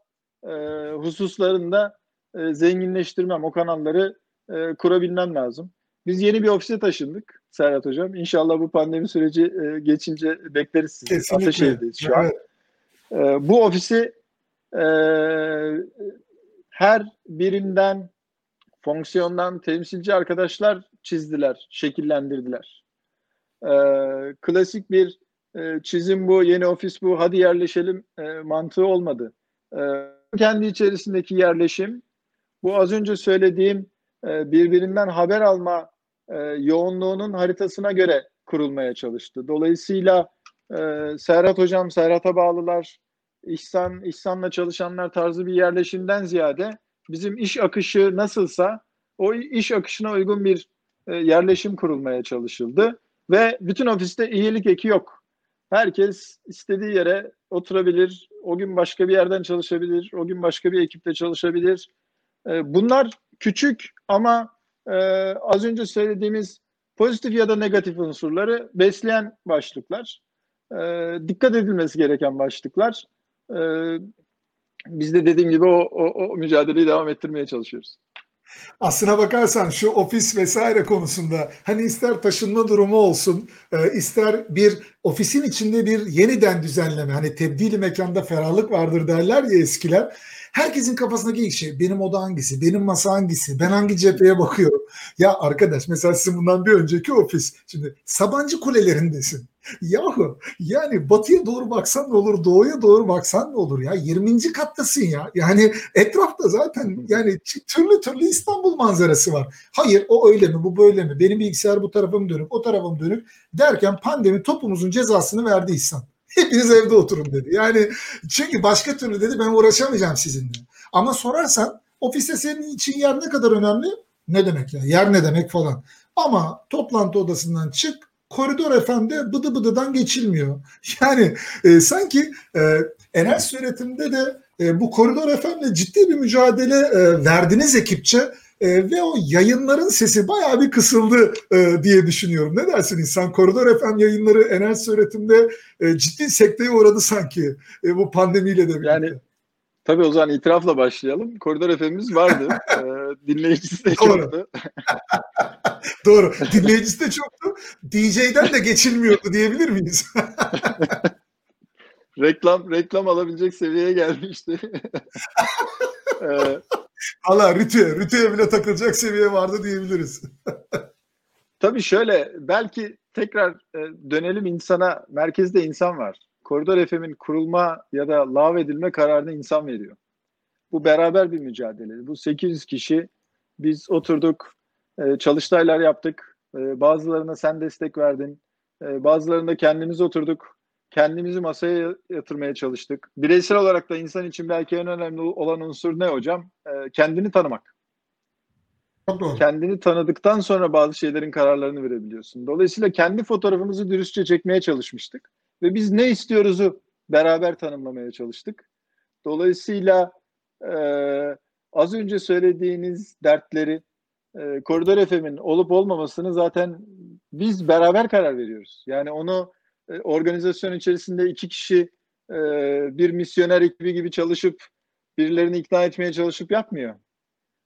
e, hususlarında e, zenginleştirmem, o kanalları e, kurabilmem lazım. Biz yeni bir ofise taşındık Serhat Hocam. İnşallah bu pandemi süreci e, geçince bekleriz sizi. Kesinlikle. Ataşehir'deyiz şu evet. an. E, bu ofisi e, her birinden fonksiyondan temsilci arkadaşlar çizdiler, şekillendirdiler. E, klasik bir e, çizim bu, yeni ofis bu, hadi yerleşelim e, mantığı olmadı. E, kendi içerisindeki yerleşim, bu az önce söylediğim e, birbirinden haber alma e, yoğunluğunun haritasına göre kurulmaya çalıştı. Dolayısıyla e, Serhat Hocam, Serhat'a bağlılar, İhsan, İhsan'la çalışanlar tarzı bir yerleşimden ziyade bizim iş akışı nasılsa o iş akışına uygun bir e, yerleşim kurulmaya çalışıldı. Ve bütün ofiste iyilik eki yok. Herkes istediği yere oturabilir, o gün başka bir yerden çalışabilir, o gün başka bir ekipte çalışabilir. E, bunlar küçük ama e, az önce söylediğimiz pozitif ya da negatif unsurları besleyen başlıklar. E, dikkat edilmesi gereken başlıklar. E, biz de dediğim gibi o, o, o mücadeleyi devam ettirmeye çalışıyoruz. Aslına bakarsan şu ofis vesaire konusunda hani ister taşınma durumu olsun, ister bir ofisin içinde bir yeniden düzenleme, hani tebdili mekanda ferahlık vardır derler ya eskiler Herkesin kafasındaki ilk şey benim oda hangisi, benim masa hangisi, ben hangi cepheye bakıyorum. Ya arkadaş mesela sizin bundan bir önceki ofis. Şimdi Sabancı Kulelerindesin. Yahu yani batıya doğru baksan ne olur, doğuya doğru baksan ne olur ya? 20. kattasın ya. Yani etrafta zaten yani türlü türlü İstanbul manzarası var. Hayır o öyle mi, bu böyle mi? Benim bilgisayar bu tarafım dönük, o tarafım dönük derken pandemi topumuzun cezasını verdi İhsan. Hepiniz evde oturun dedi. Yani çünkü başka türlü dedi ben uğraşamayacağım sizinle. Ama sorarsan ofiste senin için yer ne kadar önemli? Ne demek ya? Yer ne demek falan. Ama toplantı odasından çık koridor efendi bıdı bıdıdan geçilmiyor. Yani e, sanki e, enerji üretimde de e, bu koridor efendi ciddi bir mücadele e, verdiniz ekipçe e, ve o yayınların sesi bayağı bir kısıldı e, diye düşünüyorum. Ne dersin insan? Koridor FM yayınları enerji üretimde e, ciddi sekteye uğradı sanki e, bu pandemiyle de birlikte. Yani Tabii o zaman itirafla başlayalım. Koridor FM'imiz vardı. ee, dinleyicisi de Doğru. çoktu. Doğru. Dinleyicisi de çoktu. DJ'den de geçilmiyordu diyebilir miyiz? reklam reklam alabilecek seviyeye gelmişti. ee, Allah rütüye, rütüye bile takılacak seviye vardı diyebiliriz. Tabii şöyle belki tekrar e, dönelim insana. Merkezde insan var. Koridor FM'in kurulma ya da lav edilme kararını insan veriyor. Bu beraber bir mücadele. Bu 800 kişi biz oturduk, e, çalıştaylar yaptık. E, bazılarına sen destek verdin. E, bazılarında kendimiz oturduk. Kendimizi masaya yatırmaya çalıştık. Bireysel olarak da insan için belki en önemli olan unsur ne hocam? Kendini tanımak. Doğru. Kendini tanıdıktan sonra bazı şeylerin kararlarını verebiliyorsun. Dolayısıyla kendi fotoğrafımızı dürüstçe çekmeye çalışmıştık. Ve biz ne istiyoruzu beraber tanımlamaya çalıştık. Dolayısıyla e, az önce söylediğiniz dertleri e, Koridor FM'in olup olmamasını zaten biz beraber karar veriyoruz. Yani onu e, organizasyon içerisinde iki kişi e, bir misyoner ekibi gibi çalışıp birilerini ikna etmeye çalışıp yapmıyor.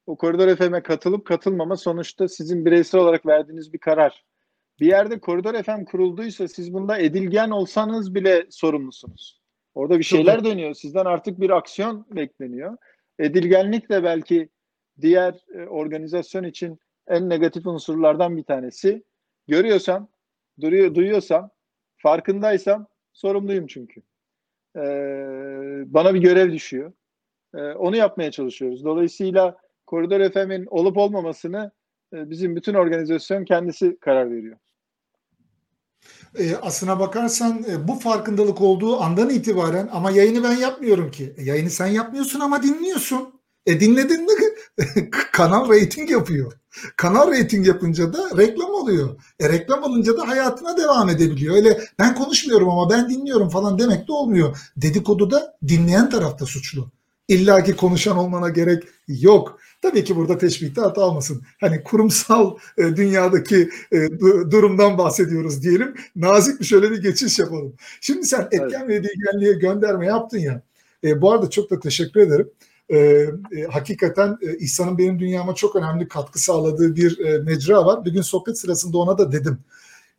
O Koridor FM'e katılıp katılmama sonuçta sizin bireysel olarak verdiğiniz bir karar. Bir yerde Koridor FM kurulduysa siz bunda edilgen olsanız bile sorumlusunuz. Orada bir şeyler dönüyor. Sizden artık bir aksiyon bekleniyor. Edilgenlik de belki diğer e, organizasyon için en negatif unsurlardan bir tanesi. Görüyorsam, duruyor, duyuyorsam, farkındaysam sorumluyum çünkü. Ee, bana bir görev düşüyor. Ee, onu yapmaya çalışıyoruz. Dolayısıyla Koridor FM'in olup olmamasını e, bizim bütün organizasyon kendisi karar veriyor. E, aslına bakarsan e, bu farkındalık olduğu andan itibaren ama yayını ben yapmıyorum ki. E, yayını sen yapmıyorsun ama dinliyorsun. E dinledin mi kanal reyting yapıyor. Kanal reyting yapınca da reklam oluyor. E reklam alınca da hayatına devam edebiliyor. Öyle ben konuşmuyorum ama ben dinliyorum falan demek de olmuyor. Dedikodu da dinleyen tarafta suçlu. İlla ki konuşan olmana gerek yok. Tabii ki burada teşbihte hata almasın. Hani kurumsal e, dünyadaki e, durumdan bahsediyoruz diyelim. Nazik bir şöyle bir geçiş yapalım. Şimdi sen etken evet. ve edilgenliğe gönderme yaptın ya. E, bu arada çok da teşekkür ederim. E, e, hakikaten e, İhsan'ın benim dünyama çok önemli katkı sağladığı bir e, mecra var. Bir gün sohbet sırasında ona da dedim.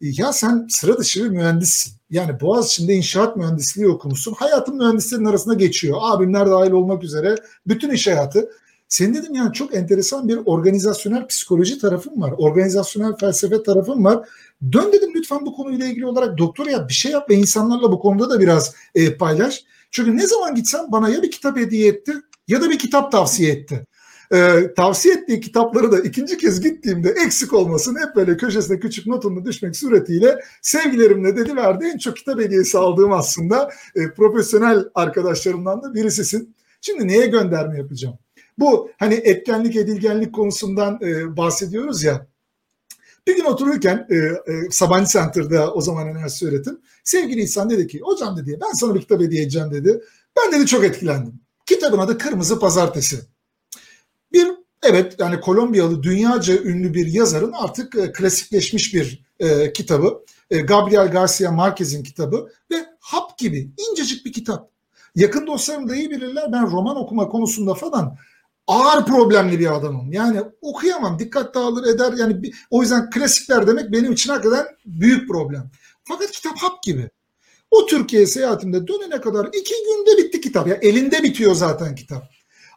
Ya sen sıra dışı bir mühendissin. Yani Boğaziçi'nde inşaat mühendisliği okumuşsun. Hayatın mühendislerin arasında geçiyor. Abimler dahil olmak üzere bütün iş hayatı. Senin dedim yani çok enteresan bir organizasyonel psikoloji tarafın var. Organizasyonel felsefe tarafın var. Dön dedim lütfen bu konuyla ilgili olarak doktora yap bir şey yap ve insanlarla bu konuda da biraz e, paylaş. Çünkü ne zaman gitsem bana ya bir kitap hediye etti ya da bir kitap tavsiye etti. Ee, tavsiye ettiği kitapları da ikinci kez gittiğimde eksik olmasın hep böyle köşesine küçük notumu düşmek suretiyle sevgilerimle dedi verdi. En çok kitap hediyesi aldığım aslında e, profesyonel arkadaşlarımdan da birisisin. Şimdi neye gönderme yapacağım? Bu hani etkenlik edilgenlik konusundan e, bahsediyoruz ya. Bir gün otururken e, e, Sabancı Center'da o zaman enerji öğretim sevgili insan dedi ki hocam dedi ben sana bir kitap hediye edeceğim dedi. Ben dedi çok etkilendim. Kitabın adı Kırmızı Pazartesi. Bir evet yani Kolombiyalı dünyaca ünlü bir yazarın artık e, klasikleşmiş bir e, kitabı. E, Gabriel Garcia Marquez'in kitabı ve hap gibi incecik bir kitap. Yakın dostlarım da iyi bilirler ben roman okuma konusunda falan ağır problemli bir adamım. Yani okuyamam, dikkat dağılır eder. Yani o yüzden klasikler demek benim için hakikaten büyük problem. Fakat kitap hap gibi. O Türkiye seyahatimde dönene kadar iki günde bitti kitap. Ya elinde bitiyor zaten kitap.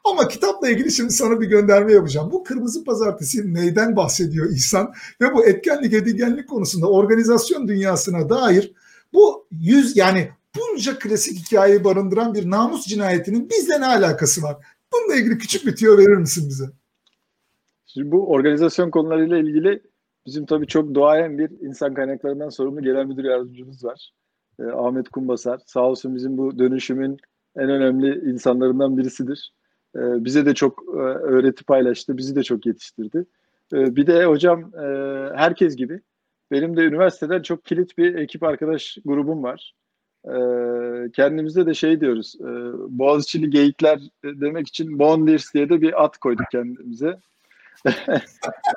Ama kitapla ilgili şimdi sana bir gönderme yapacağım. Bu Kırmızı Pazartesi neyden bahsediyor İhsan? Ve bu etkenlik edilgenlik konusunda organizasyon dünyasına dair bu yüz yani bunca klasik hikayeyi barındıran bir namus cinayetinin bizle ne alakası var? Bununla ilgili küçük bir tüyo verir misin bize? Şimdi bu organizasyon konularıyla ilgili bizim tabii çok doğayan bir insan kaynaklarından sorumlu genel müdür yardımcımız var. E, Ahmet Kumbasar. Sağ olsun bizim bu dönüşümün en önemli insanlarından birisidir. E, bize de çok e, öğreti paylaştı, bizi de çok yetiştirdi. E, bir de hocam e, herkes gibi benim de üniversiteden çok kilit bir ekip arkadaş grubum var. E, kendimizde de şey diyoruz, e, Boğaziçi'li geyikler demek için Bondirs diye de bir at koyduk kendimize.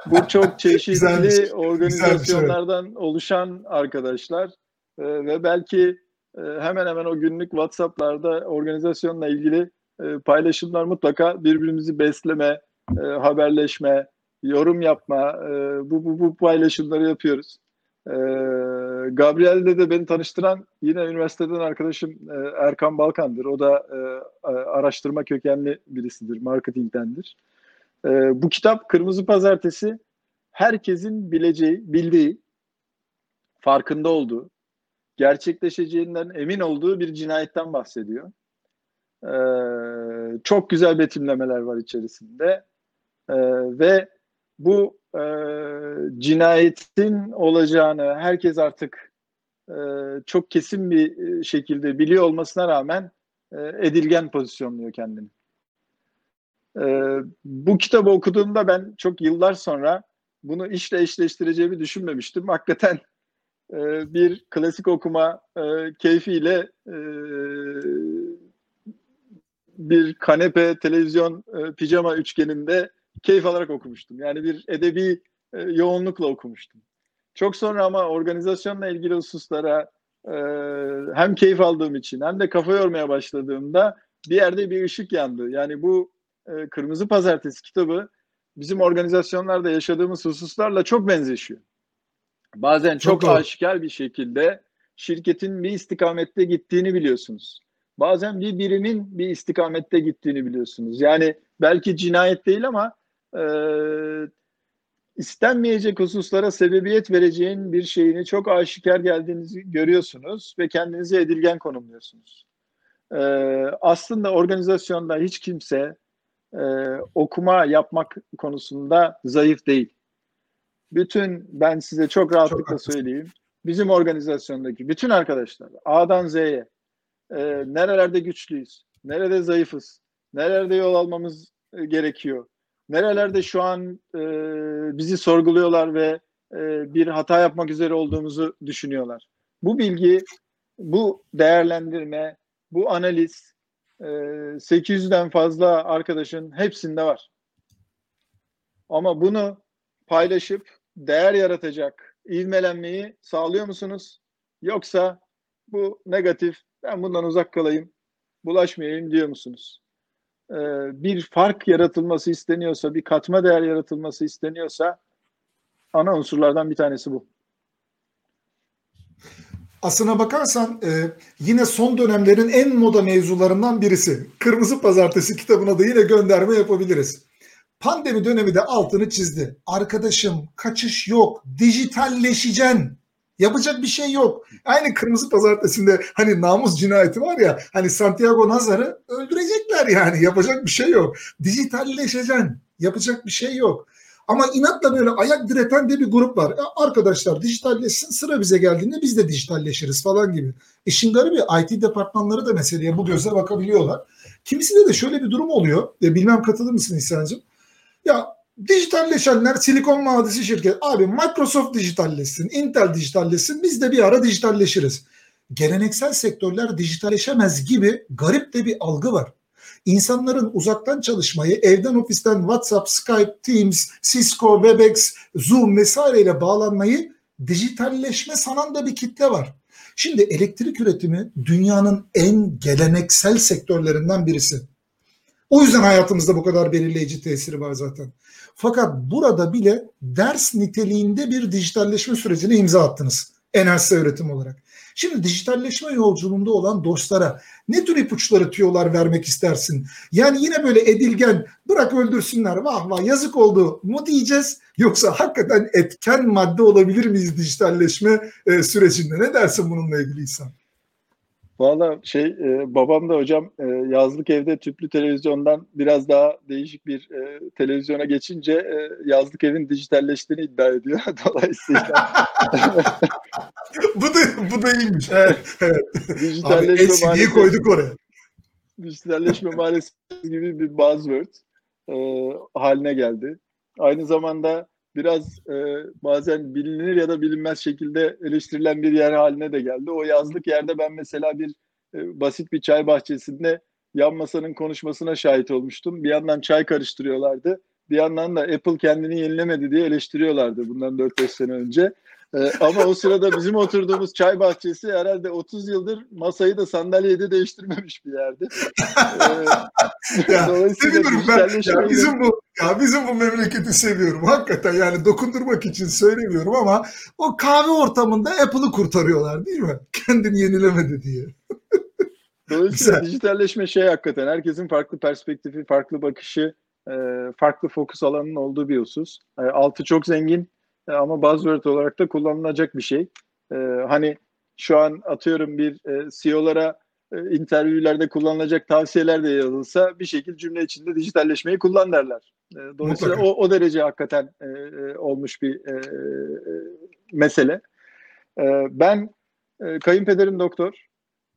Bu çok çeşitli şey. organizasyonlardan şey. oluşan arkadaşlar e, ve belki e, hemen hemen o günlük WhatsApp'larda organizasyonla ilgili e, paylaşımlar mutlaka birbirimizi besleme, e, haberleşme, yorum yapma, e, bu, bu, bu paylaşımları yapıyoruz. E, de beni tanıştıran yine üniversiteden arkadaşım e, Erkan Balkan'dır. O da e, araştırma kökenli birisidir, marketingtendir. E, bu kitap Kırmızı Pazartesi herkesin bileceği, bildiği, farkında olduğu, gerçekleşeceğinden emin olduğu bir cinayetten bahsediyor. Ee, çok güzel betimlemeler var içerisinde ve bu e, cinayetin olacağını herkes artık e, çok kesin bir şekilde biliyor olmasına rağmen e, edilgen pozisyonluyor kendini. E, bu kitabı okuduğumda ben çok yıllar sonra bunu işle eşleştireceğimi düşünmemiştim. Hakikaten e, bir klasik okuma e, keyfiyle e, bir kanepe, televizyon, e, pijama üçgeninde keyif alarak okumuştum. Yani bir edebi e, yoğunlukla okumuştum. Çok sonra ama organizasyonla ilgili hususlara e, hem keyif aldığım için hem de kafa yormaya başladığımda bir yerde bir ışık yandı. Yani bu e, Kırmızı Pazartesi kitabı bizim organizasyonlarda yaşadığımız hususlarla çok benzeşiyor. Bazen çok, çok aşikar bir şekilde şirketin bir istikamette gittiğini biliyorsunuz. Bazen bir birimin bir istikamette gittiğini biliyorsunuz. Yani belki cinayet değil ama e, istenmeyecek hususlara sebebiyet vereceğin bir şeyini çok aşikar geldiğinizi görüyorsunuz ve kendinizi edilgen konumluyorsunuz. Ee, aslında organizasyonda hiç kimse e, okuma yapmak konusunda zayıf değil. Bütün ben size çok rahatlıkla çok söyleyeyim. Bizim organizasyondaki bütün arkadaşlar A'dan Z'ye e, nerelerde güçlüyüz, nerede zayıfız, nerede yol almamız e, gerekiyor, nerelerde şu an e, bizi sorguluyorlar ve e, bir hata yapmak üzere olduğumuzu düşünüyorlar. Bu bilgi, bu değerlendirme, bu analiz e, 800'den fazla arkadaşın hepsinde var. Ama bunu paylaşıp değer yaratacak ivmelenmeyi sağlıyor musunuz? Yoksa bu negatif, ben bundan uzak kalayım, bulaşmayayım diyor musunuz? E, bir fark yaratılması isteniyorsa, bir katma değer yaratılması isteniyorsa ana unsurlardan bir tanesi bu. Aslına bakarsan e, yine son dönemlerin en moda mevzularından birisi. Kırmızı Pazartesi kitabına da yine gönderme yapabiliriz. Pandemi dönemi de altını çizdi. Arkadaşım kaçış yok, dijitalleşeceksin. Yapacak bir şey yok. Aynı Kırmızı Pazartesi'nde hani namus cinayeti var ya hani Santiago Nazar'ı öldürecekler yani yapacak bir şey yok. Dijitalleşeceksin. Yapacak bir şey yok. Ama inatla böyle ayak direten de bir grup var. Ya arkadaşlar dijitalleşsin sıra bize geldiğinde biz de dijitalleşiriz falan gibi. İşin garibi IT departmanları da meseleye bu gözle bakabiliyorlar. Kimisinde de şöyle bir durum oluyor. E, bilmem katılır mısın İhsan'cığım? Ya dijitalleşenler Silikon Vadisi şirket. Abi Microsoft dijitalleşsin, Intel dijitalleşsin biz de bir ara dijitalleşiriz. Geleneksel sektörler dijitalleşemez gibi garip de bir algı var. İnsanların uzaktan çalışmayı evden ofisten WhatsApp, Skype, Teams, Cisco, Webex, Zoom vesaireyle bağlanmayı dijitalleşme sanan da bir kitle var. Şimdi elektrik üretimi dünyanın en geleneksel sektörlerinden birisi. O yüzden hayatımızda bu kadar belirleyici tesiri var zaten. Fakat burada bile ders niteliğinde bir dijitalleşme sürecine imza attınız enerji üretim olarak. Şimdi dijitalleşme yolculuğunda olan dostlara ne tür ipuçları tüyolar vermek istersin? Yani yine böyle edilgen bırak öldürsünler vah vah yazık oldu mu diyeceğiz? Yoksa hakikaten etken madde olabilir miyiz dijitalleşme e, sürecinde? Ne dersin bununla ilgili İhsan? Valla şey e, babam da hocam e, yazlık evde tüplü televizyondan biraz daha değişik bir e, televizyona geçince e, yazlık evin dijitalleştiğini iddia ediyor. Dolayısıyla bu da bu da iyiymiş. Evet. Dijitalleşme Abi, koyduk oraya. Dijitalleşme maalesef gibi bir buzzword e, haline geldi. Aynı zamanda biraz e, bazen bilinir ya da bilinmez şekilde eleştirilen bir yer haline de geldi. O yazlık yerde ben mesela bir e, basit bir çay bahçesinde yan masanın konuşmasına şahit olmuştum. Bir yandan çay karıştırıyorlardı. Bir yandan da Apple kendini yenilemedi diye eleştiriyorlardı bundan 4-5 sene önce. Ee, ama o sırada bizim oturduğumuz çay bahçesi herhalde 30 yıldır masayı da sandalyeyi de değiştirmemiş bir yerdi. Ee, ya, seviyorum ben. Ya bizim bu ya bizim bu memleketi seviyorum. Hakikaten yani dokundurmak için söylemiyorum ama o kahve ortamında Apple'ı kurtarıyorlar değil mi? Kendini yenilemedi diye. Dolayısıyla dijitalleşme şey hakikaten herkesin farklı perspektifi, farklı bakışı, e, farklı fokus alanının olduğu bir husus. E, altı çok zengin e, ama buzzword olarak da kullanılacak bir şey. E, hani şu an atıyorum bir e, CEO'lara e, interviewlerde kullanılacak tavsiyeler de yazılsa bir şekilde cümle içinde dijitalleşmeyi kullan derler. E, dolayısıyla o, o derece hakikaten e, olmuş bir e, mesele. E, ben e, kayınpederim doktor.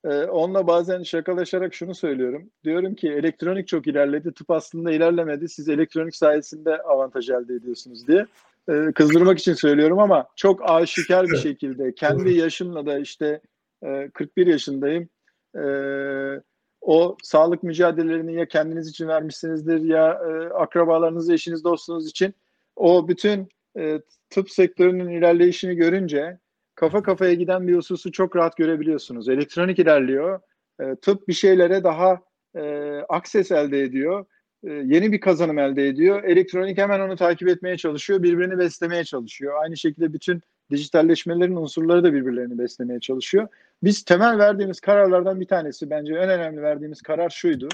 E, onunla bazen şakalaşarak şunu söylüyorum. Diyorum ki elektronik çok ilerledi, tıp aslında ilerlemedi. Siz elektronik sayesinde avantaj elde ediyorsunuz diye. E, kızdırmak için söylüyorum ama çok aşikar bir şekilde kendi yaşımla da işte e, 41 yaşındayım. E, o sağlık mücadelelerini ya kendiniz için vermişsinizdir ya e, akrabalarınız, eşiniz, dostunuz için o bütün e, tıp sektörünün ilerleyişini görünce kafa kafaya giden bir hususu çok rahat görebiliyorsunuz. Elektronik ilerliyor. E, tıp bir şeylere daha e, akses elde ediyor. E, yeni bir kazanım elde ediyor. Elektronik hemen onu takip etmeye çalışıyor. Birbirini beslemeye çalışıyor. Aynı şekilde bütün dijitalleşmelerin unsurları da birbirlerini beslemeye çalışıyor. Biz temel verdiğimiz kararlardan bir tanesi bence en önemli verdiğimiz karar şuydu.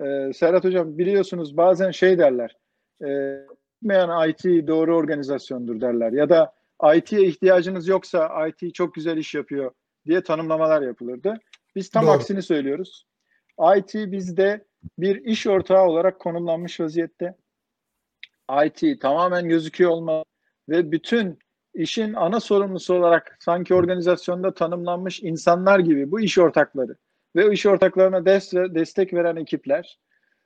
Ee, Serhat Hocam biliyorsunuz bazen şey derler. E, IT doğru organizasyondur derler. Ya da IT'ye ihtiyacınız yoksa IT çok güzel iş yapıyor diye tanımlamalar yapılırdı. Biz tam Doğru. aksini söylüyoruz. IT bizde bir iş ortağı olarak konumlanmış vaziyette. IT tamamen gözüküyor olma ve bütün işin ana sorumlusu olarak sanki organizasyonda tanımlanmış insanlar gibi bu iş ortakları ve iş ortaklarına destek veren ekipler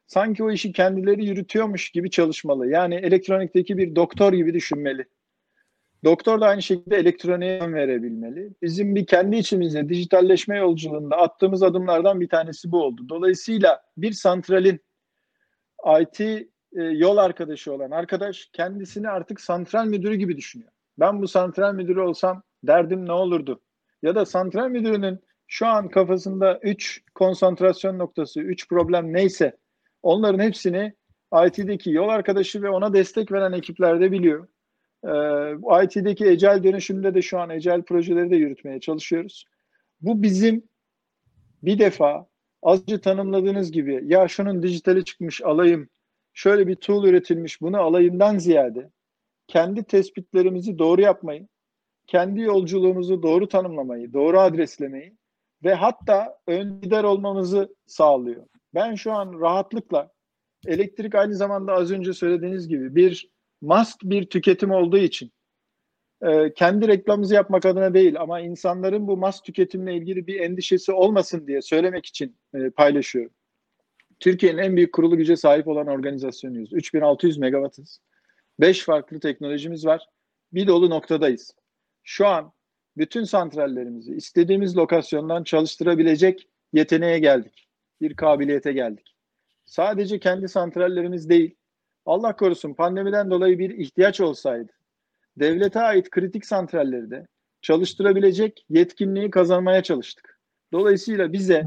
sanki o işi kendileri yürütüyormuş gibi çalışmalı. Yani elektronikteki bir doktor gibi düşünmeli. Doktor da aynı şekilde elektroniğe verebilmeli. Bizim bir kendi içimizde dijitalleşme yolculuğunda attığımız adımlardan bir tanesi bu oldu. Dolayısıyla bir santralin IT e, yol arkadaşı olan arkadaş kendisini artık santral müdürü gibi düşünüyor. Ben bu santral müdürü olsam derdim ne olurdu? Ya da santral müdürünün şu an kafasında 3 konsantrasyon noktası, 3 problem neyse onların hepsini IT'deki yol arkadaşı ve ona destek veren ekipler de biliyor. Ee, IT'deki ecel dönüşümde de şu an ecel projeleri de yürütmeye çalışıyoruz. Bu bizim bir defa azıcı tanımladığınız gibi ya şunun dijitali çıkmış alayım, şöyle bir tool üretilmiş bunu alayımdan ziyade kendi tespitlerimizi doğru yapmayı, kendi yolculuğumuzu doğru tanımlamayı, doğru adreslemeyi ve hatta ön lider olmamızı sağlıyor. Ben şu an rahatlıkla elektrik aynı zamanda az önce söylediğiniz gibi bir must bir tüketim olduğu için e, kendi reklamımızı yapmak adına değil ama insanların bu must tüketimle ilgili bir endişesi olmasın diye söylemek için e, paylaşıyorum. Türkiye'nin en büyük kurulu güce sahip olan organizasyonuyuz. 3600 megawattız. 5 farklı teknolojimiz var. Bir dolu noktadayız. Şu an bütün santrallerimizi istediğimiz lokasyondan çalıştırabilecek yeteneğe geldik. Bir kabiliyete geldik. Sadece kendi santrallerimiz değil, Allah korusun pandemiden dolayı bir ihtiyaç olsaydı, devlete ait kritik santralleri de çalıştırabilecek yetkinliği kazanmaya çalıştık. Dolayısıyla bize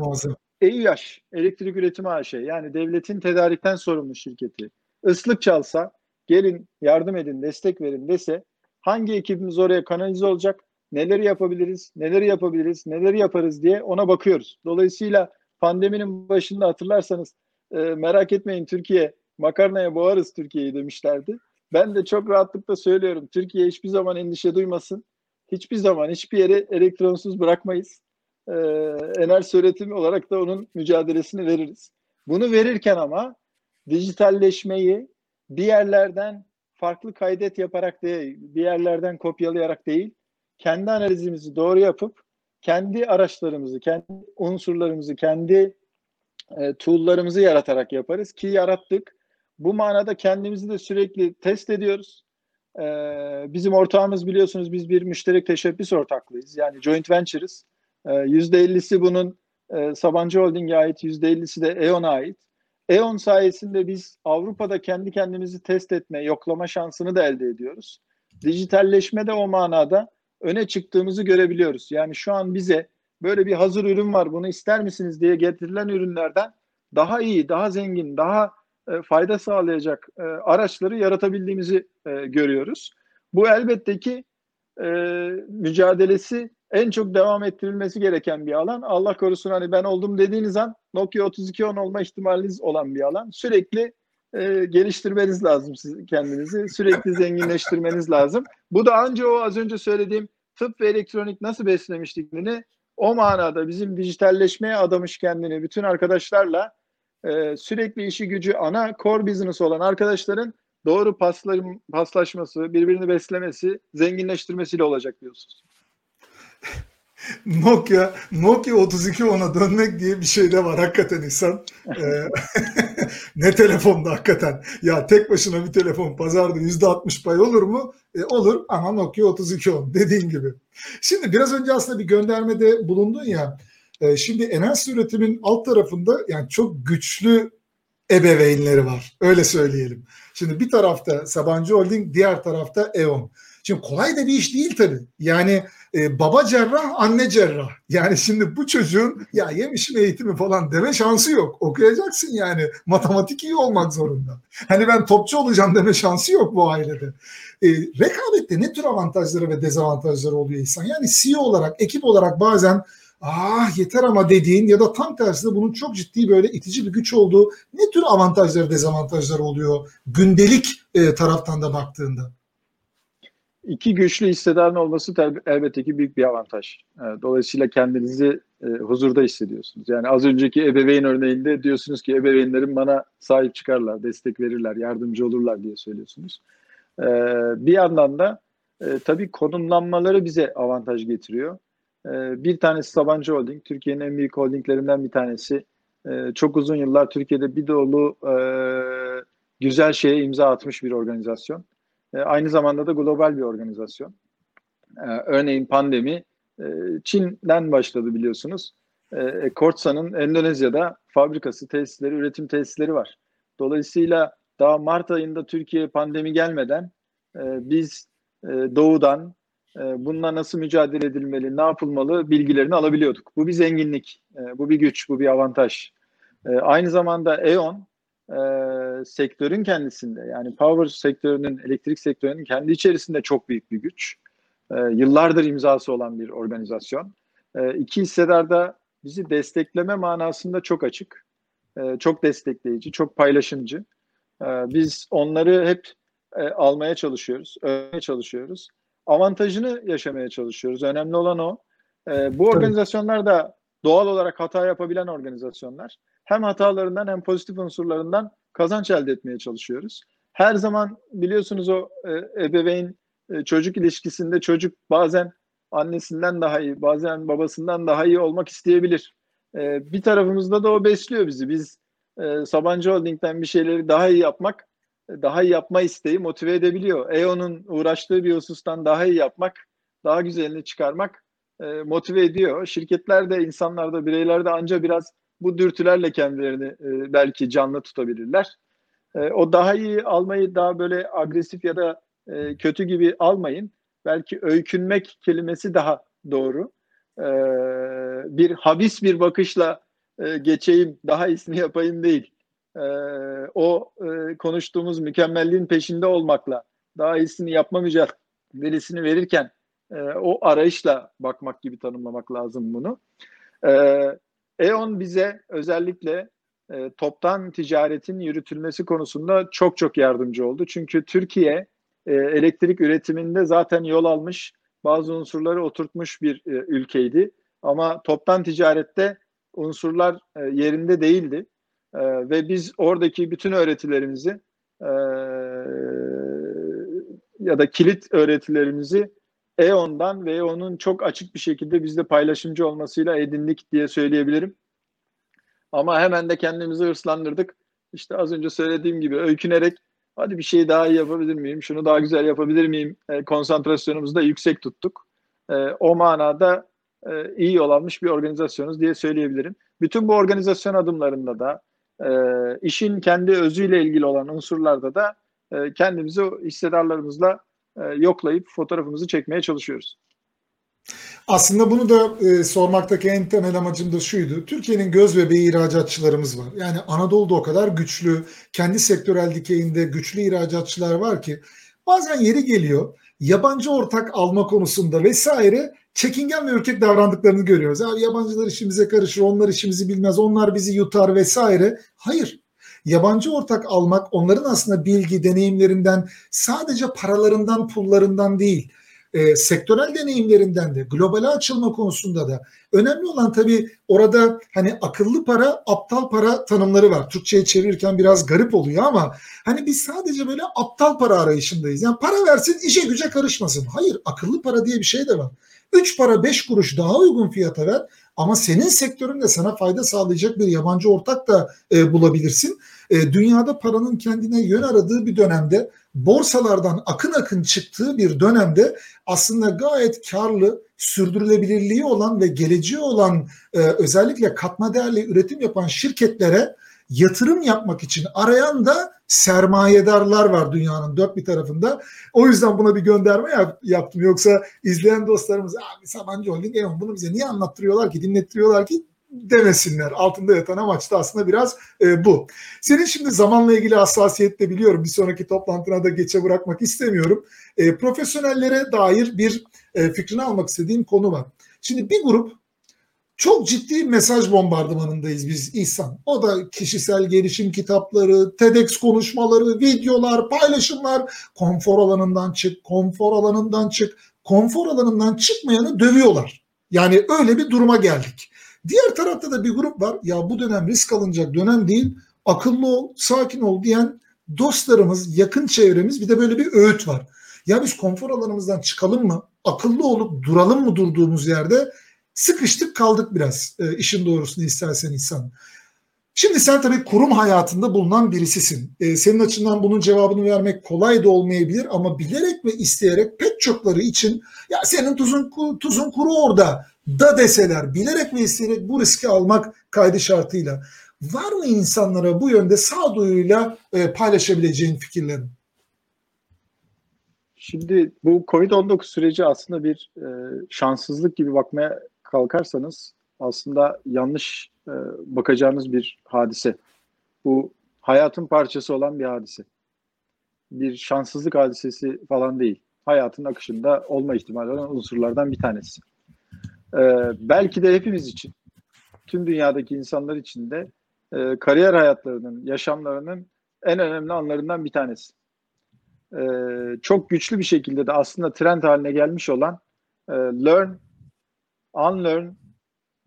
EİAŞ, Elektrik Üretimi AŞ yani devletin tedarikten sorumlu şirketi ıslık çalsa gelin yardım edin, destek verin dese hangi ekibimiz oraya kanalize olacak, neleri yapabiliriz, neleri yapabiliriz, neleri yaparız diye ona bakıyoruz. Dolayısıyla pandeminin başında hatırlarsanız e, merak etmeyin Türkiye makarnaya boğarız Türkiye'yi demişlerdi. Ben de çok rahatlıkla söylüyorum. Türkiye hiçbir zaman endişe duymasın. Hiçbir zaman hiçbir yere elektronsuz bırakmayız. Ee, enerji üretimi olarak da onun mücadelesini veririz. Bunu verirken ama dijitalleşmeyi bir yerlerden farklı kaydet yaparak değil, bir yerlerden kopyalayarak değil, kendi analizimizi doğru yapıp kendi araçlarımızı, kendi unsurlarımızı, kendi e, tool'larımızı yaratarak yaparız ki yarattık. Bu manada kendimizi de sürekli test ediyoruz. E, bizim ortağımız biliyorsunuz biz bir müşterek teşebbüs ortaklığıyız. Yani joint venture'ız. E, %50'si bunun e, Sabancı Holding'e ait, %50'si de E.ON'a ait. E.ON sayesinde biz Avrupa'da kendi kendimizi test etme, yoklama şansını da elde ediyoruz. Dijitalleşme de o manada öne çıktığımızı görebiliyoruz. Yani şu an bize böyle bir hazır ürün var bunu ister misiniz diye getirilen ürünlerden daha iyi, daha zengin, daha e, fayda sağlayacak e, araçları yaratabildiğimizi e, görüyoruz. Bu elbette ki e, mücadelesi en çok devam ettirilmesi gereken bir alan. Allah korusun hani ben oldum dediğiniz an Nokia 3210 olma ihtimaliniz olan bir alan. Sürekli e, geliştirmeniz lazım siz kendinizi. Sürekli zenginleştirmeniz lazım. Bu da anca o az önce söylediğim tıp ve elektronik nasıl beslemiştik o manada bizim dijitalleşmeye adamış kendini bütün arkadaşlarla e, sürekli işi gücü ana core business olan arkadaşların doğru paslarım, paslaşması, birbirini beslemesi, zenginleştirmesiyle olacak diyorsunuz. Nokia Nokia 3210'a dönmek diye bir şey de var hakikaten insan. Ee, ne telefonda hakikaten. Ya tek başına bir telefon pazarda %60 pay olur mu? E, olur ama Nokia 3210 dediğin gibi. Şimdi biraz önce aslında bir göndermede bulundun ya. E, şimdi enerji üretimin alt tarafında yani çok güçlü ebeveynleri var. Öyle söyleyelim. Şimdi bir tarafta Sabancı Holding, diğer tarafta E.ON. Şimdi kolay da bir iş değil tabii. Yani e, baba cerrah, anne cerrah. Yani şimdi bu çocuğun ya yemişim eğitimi falan deme şansı yok. Okuyacaksın yani. Matematik iyi olmak zorunda. Hani ben topçu olacağım deme şansı yok bu ailede. E, rekabette ne tür avantajları ve dezavantajları oluyor insan? Yani CEO olarak, ekip olarak bazen ah yeter ama dediğin ya da tam tersinde bunun çok ciddi böyle itici bir güç olduğu ne tür avantajları dezavantajları oluyor gündelik e, taraftan da baktığında? İki güçlü hissedarın olması elbette ki büyük bir avantaj. Dolayısıyla kendinizi e, huzurda hissediyorsunuz. Yani az önceki ebeveyn örneğinde diyorsunuz ki ebeveynlerim bana sahip çıkarlar, destek verirler, yardımcı olurlar diye söylüyorsunuz. E, bir yandan da e, tabii konumlanmaları bize avantaj getiriyor. E, bir tanesi Sabancı Holding, Türkiye'nin en büyük holdinglerinden bir tanesi. E, çok uzun yıllar Türkiye'de bir dolu e, güzel şeye imza atmış bir organizasyon. E, aynı zamanda da global bir organizasyon. E, örneğin pandemi e, Çin'den başladı biliyorsunuz. E, Kortsa'nın Endonezya'da fabrikası, tesisleri, üretim tesisleri var. Dolayısıyla daha Mart ayında Türkiye pandemi gelmeden biz doğudan bununla nasıl mücadele edilmeli, ne yapılmalı bilgilerini alabiliyorduk. Bu bir zenginlik, bu bir güç, bu bir avantaj. Aynı zamanda E.ON e, sektörün kendisinde yani power sektörünün, elektrik sektörünün kendi içerisinde çok büyük bir güç. E, yıllardır imzası olan bir organizasyon. E, iki hissedar da bizi destekleme manasında çok açık. E, çok destekleyici, çok paylaşımcı. E, biz onları hep e, almaya çalışıyoruz, öğrenmeye çalışıyoruz. Avantajını yaşamaya çalışıyoruz. Önemli olan o. E, bu organizasyonlar da doğal olarak hata yapabilen organizasyonlar hem hatalarından hem pozitif unsurlarından kazanç elde etmeye çalışıyoruz. Her zaman biliyorsunuz o e, ebeveyn e, çocuk ilişkisinde çocuk bazen annesinden daha iyi, bazen babasından daha iyi olmak isteyebilir. E, bir tarafımızda da o besliyor bizi. Biz e, Sabancı Holding'den bir şeyleri daha iyi yapmak, daha iyi yapma isteği motive edebiliyor. EO'nun uğraştığı bir husustan daha iyi yapmak, daha güzelini çıkarmak e, motive ediyor. Şirketler de, insanlar da, bireyler de anca biraz bu dürtülerle kendilerini e, belki canlı tutabilirler. E, o daha iyi almayı daha böyle agresif ya da e, kötü gibi almayın. Belki öykünmek kelimesi daha doğru. E, bir habis bir bakışla e, geçeyim, daha iyisini yapayım değil. E, o e, konuştuğumuz mükemmelliğin peşinde olmakla daha iyisini yapma mücadelesini verirken e, o arayışla bakmak gibi tanımlamak lazım bunu. E, E.ON bize özellikle e, toptan ticaretin yürütülmesi konusunda çok çok yardımcı oldu. Çünkü Türkiye e, elektrik üretiminde zaten yol almış, bazı unsurları oturtmuş bir e, ülkeydi. Ama toptan ticarette unsurlar e, yerinde değildi. E, ve biz oradaki bütün öğretilerimizi e, ya da kilit öğretilerimizi E.ON'dan ve E.ON'un çok açık bir şekilde bizde paylaşımcı olmasıyla edindik diye söyleyebilirim. Ama hemen de kendimizi hırslandırdık. İşte az önce söylediğim gibi öykünerek hadi bir şey daha iyi yapabilir miyim, şunu daha güzel yapabilir miyim e, konsantrasyonumuzu da yüksek tuttuk. E, o manada e, iyi yol almış bir organizasyonuz diye söyleyebilirim. Bütün bu organizasyon adımlarında da e, işin kendi özüyle ilgili olan unsurlarda da e, kendimizi hissedarlarımızla e, yoklayıp fotoğrafımızı çekmeye çalışıyoruz. Aslında bunu da e, sormaktaki en temel amacım da şuydu. Türkiye'nin göz bebeği ihracatçılarımız var. Yani Anadolu'da o kadar güçlü, kendi sektörel dikeyinde güçlü ihracatçılar var ki bazen yeri geliyor yabancı ortak alma konusunda vesaire çekingen ve ürkek davrandıklarını görüyoruz. Abi yabancılar işimize karışır, onlar işimizi bilmez, onlar bizi yutar vesaire. Hayır yabancı ortak almak onların aslında bilgi, deneyimlerinden sadece paralarından, pullarından değil e, sektörel deneyimlerinden de globale açılma konusunda da önemli olan tabii orada hani akıllı para aptal para tanımları var. Türkçe'ye çevirirken biraz garip oluyor ama hani biz sadece böyle aptal para arayışındayız. Yani para versin işe güce karışmasın. Hayır akıllı para diye bir şey de var. 3 para 5 kuruş daha uygun fiyata ver ama senin sektöründe sana fayda sağlayacak bir yabancı ortak da e, bulabilirsin. E, dünyada paranın kendine yön aradığı bir dönemde borsalardan akın akın çıktığı bir dönemde aslında gayet karlı, sürdürülebilirliği olan ve geleceği olan e, özellikle katma değerli üretim yapan şirketlere yatırım yapmak için arayan da sermayedarlar var dünyanın dört bir tarafında. O yüzden buna bir gönderme yap, yaptım. Yoksa izleyen dostlarımız abi Sabancı Holding Eon bunu bize niye anlattırıyorlar ki dinlettiriyorlar ki demesinler. Altında yatan amaç da aslında biraz e, bu. Senin şimdi zamanla ilgili hassasiyet de biliyorum. Bir sonraki toplantına da geçe bırakmak istemiyorum. E, profesyonellere dair bir e, fikrini almak istediğim konu var. Şimdi bir grup çok ciddi mesaj bombardımanındayız biz İhsan. O da kişisel gelişim kitapları, TEDx konuşmaları, videolar, paylaşımlar. Konfor alanından çık, konfor alanından çık. Konfor alanından çıkmayanı dövüyorlar. Yani öyle bir duruma geldik. Diğer tarafta da bir grup var. Ya bu dönem risk alınacak dönem değil. Akıllı ol, sakin ol diyen dostlarımız, yakın çevremiz bir de böyle bir öğüt var. Ya biz konfor alanımızdan çıkalım mı? Akıllı olup duralım mı durduğumuz yerde? Sıkıştık kaldık biraz e, işin doğrusunu istersen insan. Şimdi sen tabii kurum hayatında bulunan birisisin. E, senin açından bunun cevabını vermek kolay da olmayabilir ama bilerek ve isteyerek pek çokları için ya senin tuzun tuzun kuru orada da deseler bilerek ve isteyerek bu riski almak kaydı şartıyla var mı insanlara bu yönde sağduyuyla e, paylaşabileceğin fikirlerin? Şimdi bu Covid-19 süreci aslında bir e, şanssızlık gibi bakmaya kalkarsanız aslında yanlış e, bakacağınız bir hadise. Bu hayatın parçası olan bir hadise. Bir şanssızlık hadisesi falan değil. Hayatın akışında olma ihtimali olan unsurlardan bir tanesi. E, belki de hepimiz için, tüm dünyadaki insanlar için de e, kariyer hayatlarının, yaşamlarının en önemli anlarından bir tanesi. E, çok güçlü bir şekilde de aslında trend haline gelmiş olan e, learn, unlearn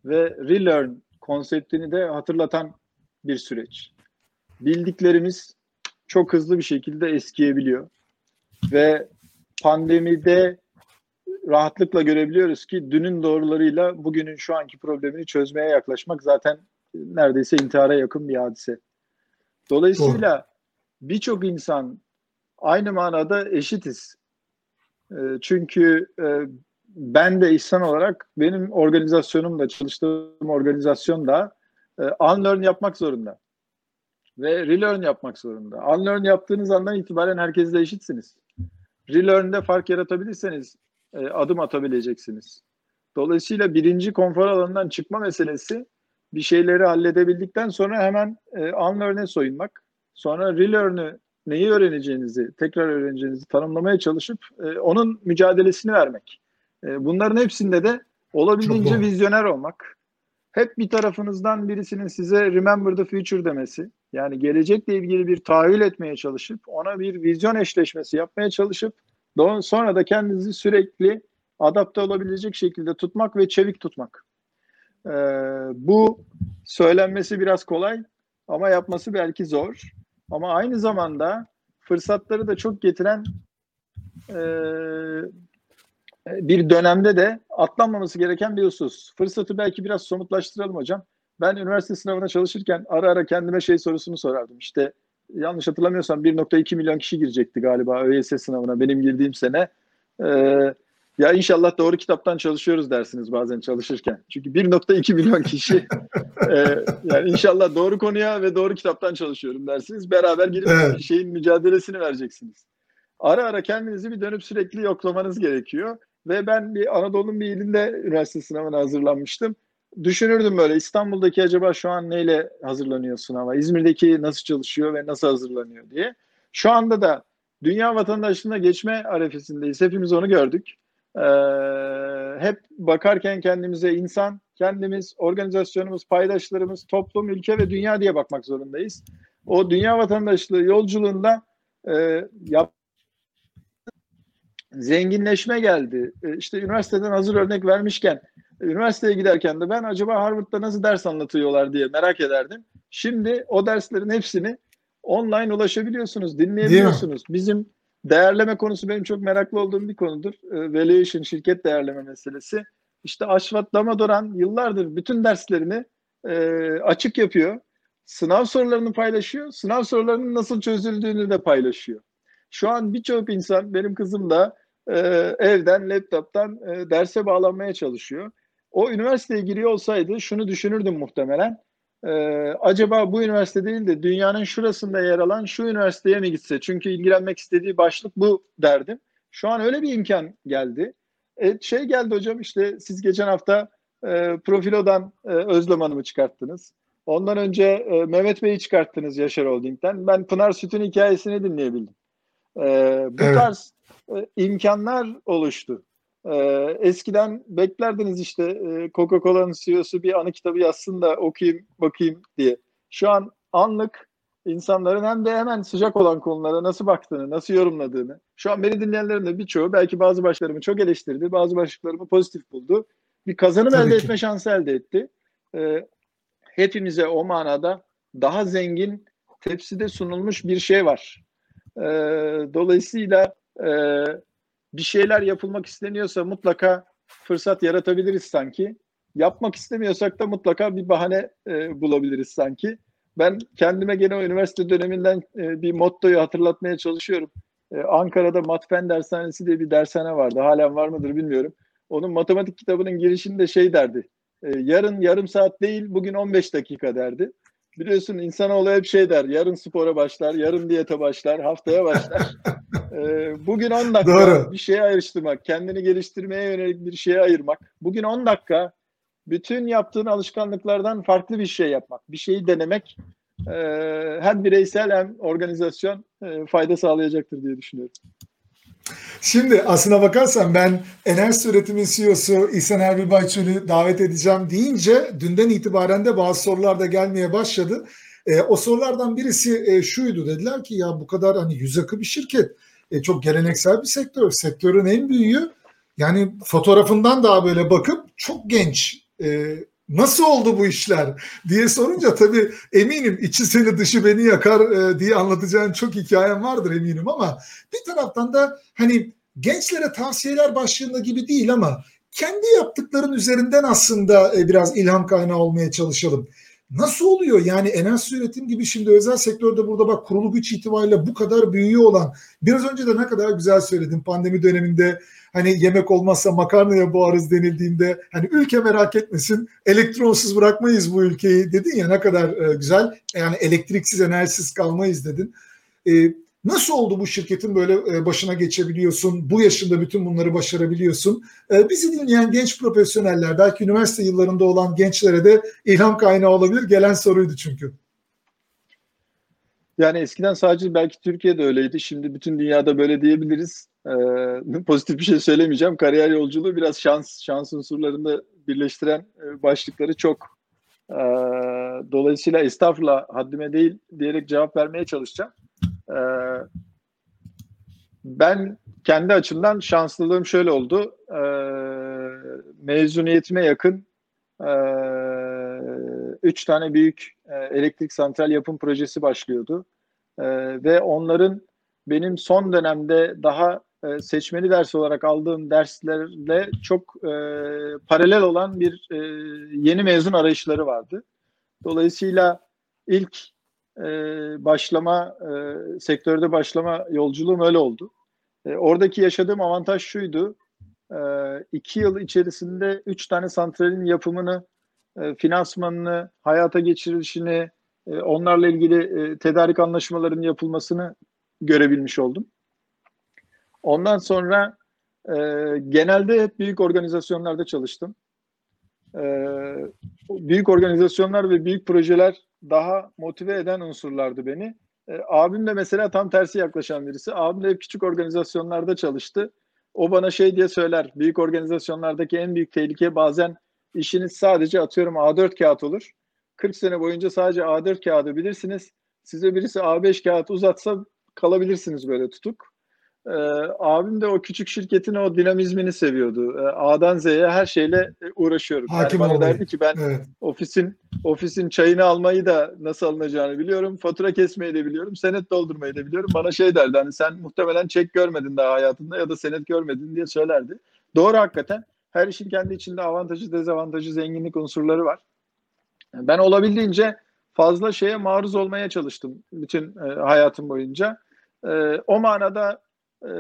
ve relearn konseptini de hatırlatan bir süreç. Bildiklerimiz çok hızlı bir şekilde eskiyebiliyor. Ve pandemide rahatlıkla görebiliyoruz ki dünün doğrularıyla bugünün şu anki problemini çözmeye yaklaşmak zaten neredeyse intihara yakın bir hadise. Dolayısıyla birçok insan aynı manada eşitiz. Ee, çünkü e, ben de insan olarak benim organizasyonum da çalıştığım organizasyon da e, unlearn yapmak zorunda. Ve relearn yapmak zorunda. Unlearn yaptığınız andan itibaren herkesle eşitsiniz. Relearn'de fark yaratabilirseniz e, adım atabileceksiniz. Dolayısıyla birinci konfor alanından çıkma meselesi bir şeyleri halledebildikten sonra hemen e, unlearn'e soyunmak. Sonra relearn'ü neyi öğreneceğinizi, tekrar öğreneceğinizi tanımlamaya çalışıp e, onun mücadelesini vermek. E, bunların hepsinde de olabildiğince vizyoner olmak. Hep bir tarafınızdan birisinin size remember the future demesi. Yani gelecekle ilgili bir tahayyül etmeye çalışıp ona bir vizyon eşleşmesi yapmaya çalışıp sonra da kendinizi sürekli adapte olabilecek şekilde tutmak ve çevik tutmak. Ee, bu söylenmesi biraz kolay ama yapması belki zor. Ama aynı zamanda fırsatları da çok getiren e, bir dönemde de atlanmaması gereken bir husus. Fırsatı belki biraz somutlaştıralım hocam. Ben üniversite sınavına çalışırken ara ara kendime şey sorusunu sorardım. İşte yanlış hatırlamıyorsam 1.2 milyon kişi girecekti galiba ÖYS sınavına benim girdiğim sene. Ee, ya inşallah doğru kitaptan çalışıyoruz dersiniz bazen çalışırken. Çünkü 1.2 milyon kişi e, yani inşallah doğru konuya ve doğru kitaptan çalışıyorum dersiniz. Beraber girip evet. şeyin mücadelesini vereceksiniz. Ara ara kendinizi bir dönüp sürekli yoklamanız gerekiyor. Ve ben bir Anadolu'nun bir ilinde üniversite sınavına hazırlanmıştım. Düşünürdüm böyle İstanbul'daki acaba şu an neyle hazırlanıyor sınava? İzmir'deki nasıl çalışıyor ve nasıl hazırlanıyor diye. Şu anda da dünya vatandaşlığına geçme arefesindeyiz. Hepimiz onu gördük. Ee, hep bakarken kendimize insan, kendimiz, organizasyonumuz, paydaşlarımız, toplum, ülke ve dünya diye bakmak zorundayız. O dünya vatandaşlığı yolculuğunda e, yap zenginleşme geldi. E, işte üniversiteden hazır örnek vermişken üniversiteye giderken de ben acaba Harvard'da nasıl ders anlatıyorlar diye merak ederdim. Şimdi o derslerin hepsini online ulaşabiliyorsunuz, dinleyebiliyorsunuz. Bizim değerleme konusu benim çok meraklı olduğum bir konudur. E, valuation, şirket değerleme meselesi. İşte Aşvat Damadoran yıllardır bütün derslerini e, açık yapıyor. Sınav sorularını paylaşıyor. Sınav sorularının nasıl çözüldüğünü de paylaşıyor. Şu an birçok insan, benim kızım da e, evden, laptop'tan e, derse bağlanmaya çalışıyor. O üniversiteye giriyor olsaydı şunu düşünürdüm muhtemelen. E, acaba bu üniversite değil de dünyanın şurasında yer alan şu üniversiteye mi gitse? Çünkü ilgilenmek istediği başlık bu derdim. Şu an öyle bir imkan geldi. E, şey geldi hocam işte siz geçen hafta e, Profilo'dan e, Özlem Hanım'ı çıkarttınız. Ondan önce e, Mehmet Bey'i çıkarttınız Yaşar Holding'den. Ben Pınar Süt'ün hikayesini dinleyebildim. E, bu evet. tarz e, imkanlar oluştu. E, eskiden beklerdiniz işte e, Coca-Cola'nın CEO'su bir anı kitabı yazsın da okuyayım bakayım diye. Şu an anlık insanların hem de hemen sıcak olan konulara nasıl baktığını, nasıl yorumladığını. Şu an beni dinleyenlerin de birçoğu belki bazı başlarımı çok eleştirdi, bazı başlıklarımı pozitif buldu. Bir kazanım Tabii elde ki. etme şansı elde etti. E, hepimize o manada daha zengin tepside sunulmuş bir şey var. E, dolayısıyla e, bir şeyler yapılmak isteniyorsa mutlaka fırsat yaratabiliriz sanki. Yapmak istemiyorsak da mutlaka bir bahane e, bulabiliriz sanki. Ben kendime gene o üniversite döneminden e, bir mottoyu hatırlatmaya çalışıyorum. E, Ankara'da Matfen Dershanesi diye bir dershane vardı. Halen var mıdır bilmiyorum. Onun matematik kitabının girişinde şey derdi. E, yarın yarım saat değil, bugün 15 dakika derdi. Biliyorsun insanoğlu hep şey der. Yarın spora başlar, yarın diyete başlar, haftaya başlar. e, bugün 10 dakika Doğru. bir şeye ayrıştırmak, kendini geliştirmeye yönelik bir şeye ayırmak. Bugün 10 dakika bütün yaptığın alışkanlıklardan farklı bir şey yapmak, bir şeyi denemek e, hem bireysel hem organizasyon e, fayda sağlayacaktır diye düşünüyorum. Şimdi aslına bakarsan ben enerji üretimin CEO'su İhsan Erbil Bayçöl'ü davet edeceğim deyince dünden itibaren de bazı sorular da gelmeye başladı. E, o sorulardan birisi e, şuydu. Dediler ki ya bu kadar hani yüz akı bir şirket. E, çok geleneksel bir sektör. Sektörün en büyüğü. Yani fotoğrafından daha böyle bakıp çok genç e, nasıl oldu bu işler diye sorunca tabii eminim içi seni dışı beni yakar e, diye anlatacağın çok hikayem vardır eminim ama bir taraftan da hani gençlere tavsiyeler başlığında gibi değil ama kendi yaptıkların üzerinden aslında e, biraz ilham kaynağı olmaya çalışalım. Nasıl oluyor? Yani enerji üretim gibi şimdi özel sektörde burada bak kurulu güç itibariyle bu kadar büyüyor olan biraz önce de ne kadar güzel söyledin pandemi döneminde hani yemek olmazsa makarnaya boğarız denildiğinde hani ülke merak etmesin elektronsuz bırakmayız bu ülkeyi dedin ya ne kadar e, güzel yani elektriksiz enerjisiz kalmayız dedin. E, nasıl oldu bu şirketin böyle e, başına geçebiliyorsun bu yaşında bütün bunları başarabiliyorsun bizi dinleyen genç profesyoneller belki üniversite yıllarında olan gençlere de ilham kaynağı olabilir gelen soruydu çünkü. Yani eskiden sadece belki Türkiye'de öyleydi. Şimdi bütün dünyada böyle diyebiliriz. Ee, pozitif bir şey söylemeyeceğim. Kariyer yolculuğu biraz şans şans unsurlarını birleştiren başlıkları çok. Ee, dolayısıyla estağfurullah haddime değil diyerek cevap vermeye çalışacağım. Ee, ben kendi açımdan şanslılığım şöyle oldu. Ee, mezuniyetime yakın e, üç tane büyük e, elektrik santral yapım projesi başlıyordu. E, ve onların benim son dönemde daha e, seçmeli ders olarak aldığım derslerle çok e, paralel olan bir e, yeni mezun arayışları vardı. Dolayısıyla ilk e, başlama, e, sektörde başlama yolculuğum öyle oldu. E, oradaki yaşadığım avantaj şuydu. E, iki yıl içerisinde üç tane santralin yapımını, e, finansmanını, hayata geçirilişini, e, onlarla ilgili e, tedarik anlaşmalarının yapılmasını görebilmiş oldum. Ondan sonra e, genelde hep büyük organizasyonlarda çalıştım. E, büyük organizasyonlar ve büyük projeler daha motive eden unsurlardı beni. E, abim de mesela tam tersi yaklaşan birisi. Abim de hep küçük organizasyonlarda çalıştı. O bana şey diye söyler. Büyük organizasyonlardaki en büyük tehlike bazen işiniz sadece atıyorum A4 kağıt olur. 40 sene boyunca sadece A4 kağıdı bilirsiniz. Size birisi A5 kağıt uzatsa kalabilirsiniz böyle tutuk. E, abim de o küçük şirketin o dinamizmini seviyordu. E, A'dan Z'ye her şeyle uğraşıyorum. Hakim yani bana derdi ki ben Evet. ofisin ofisin çayını almayı da nasıl alınacağını biliyorum. Fatura kesmeyi de biliyorum. Senet doldurmayı da biliyorum. Bana şey derdi hani sen muhtemelen çek görmedin daha hayatında ya da senet görmedin diye söylerdi. Doğru hakikaten. Her işin kendi içinde avantajı, dezavantajı, zenginlik unsurları var. Ben olabildiğince fazla şeye maruz olmaya çalıştım bütün e, hayatım boyunca. E, o manada e,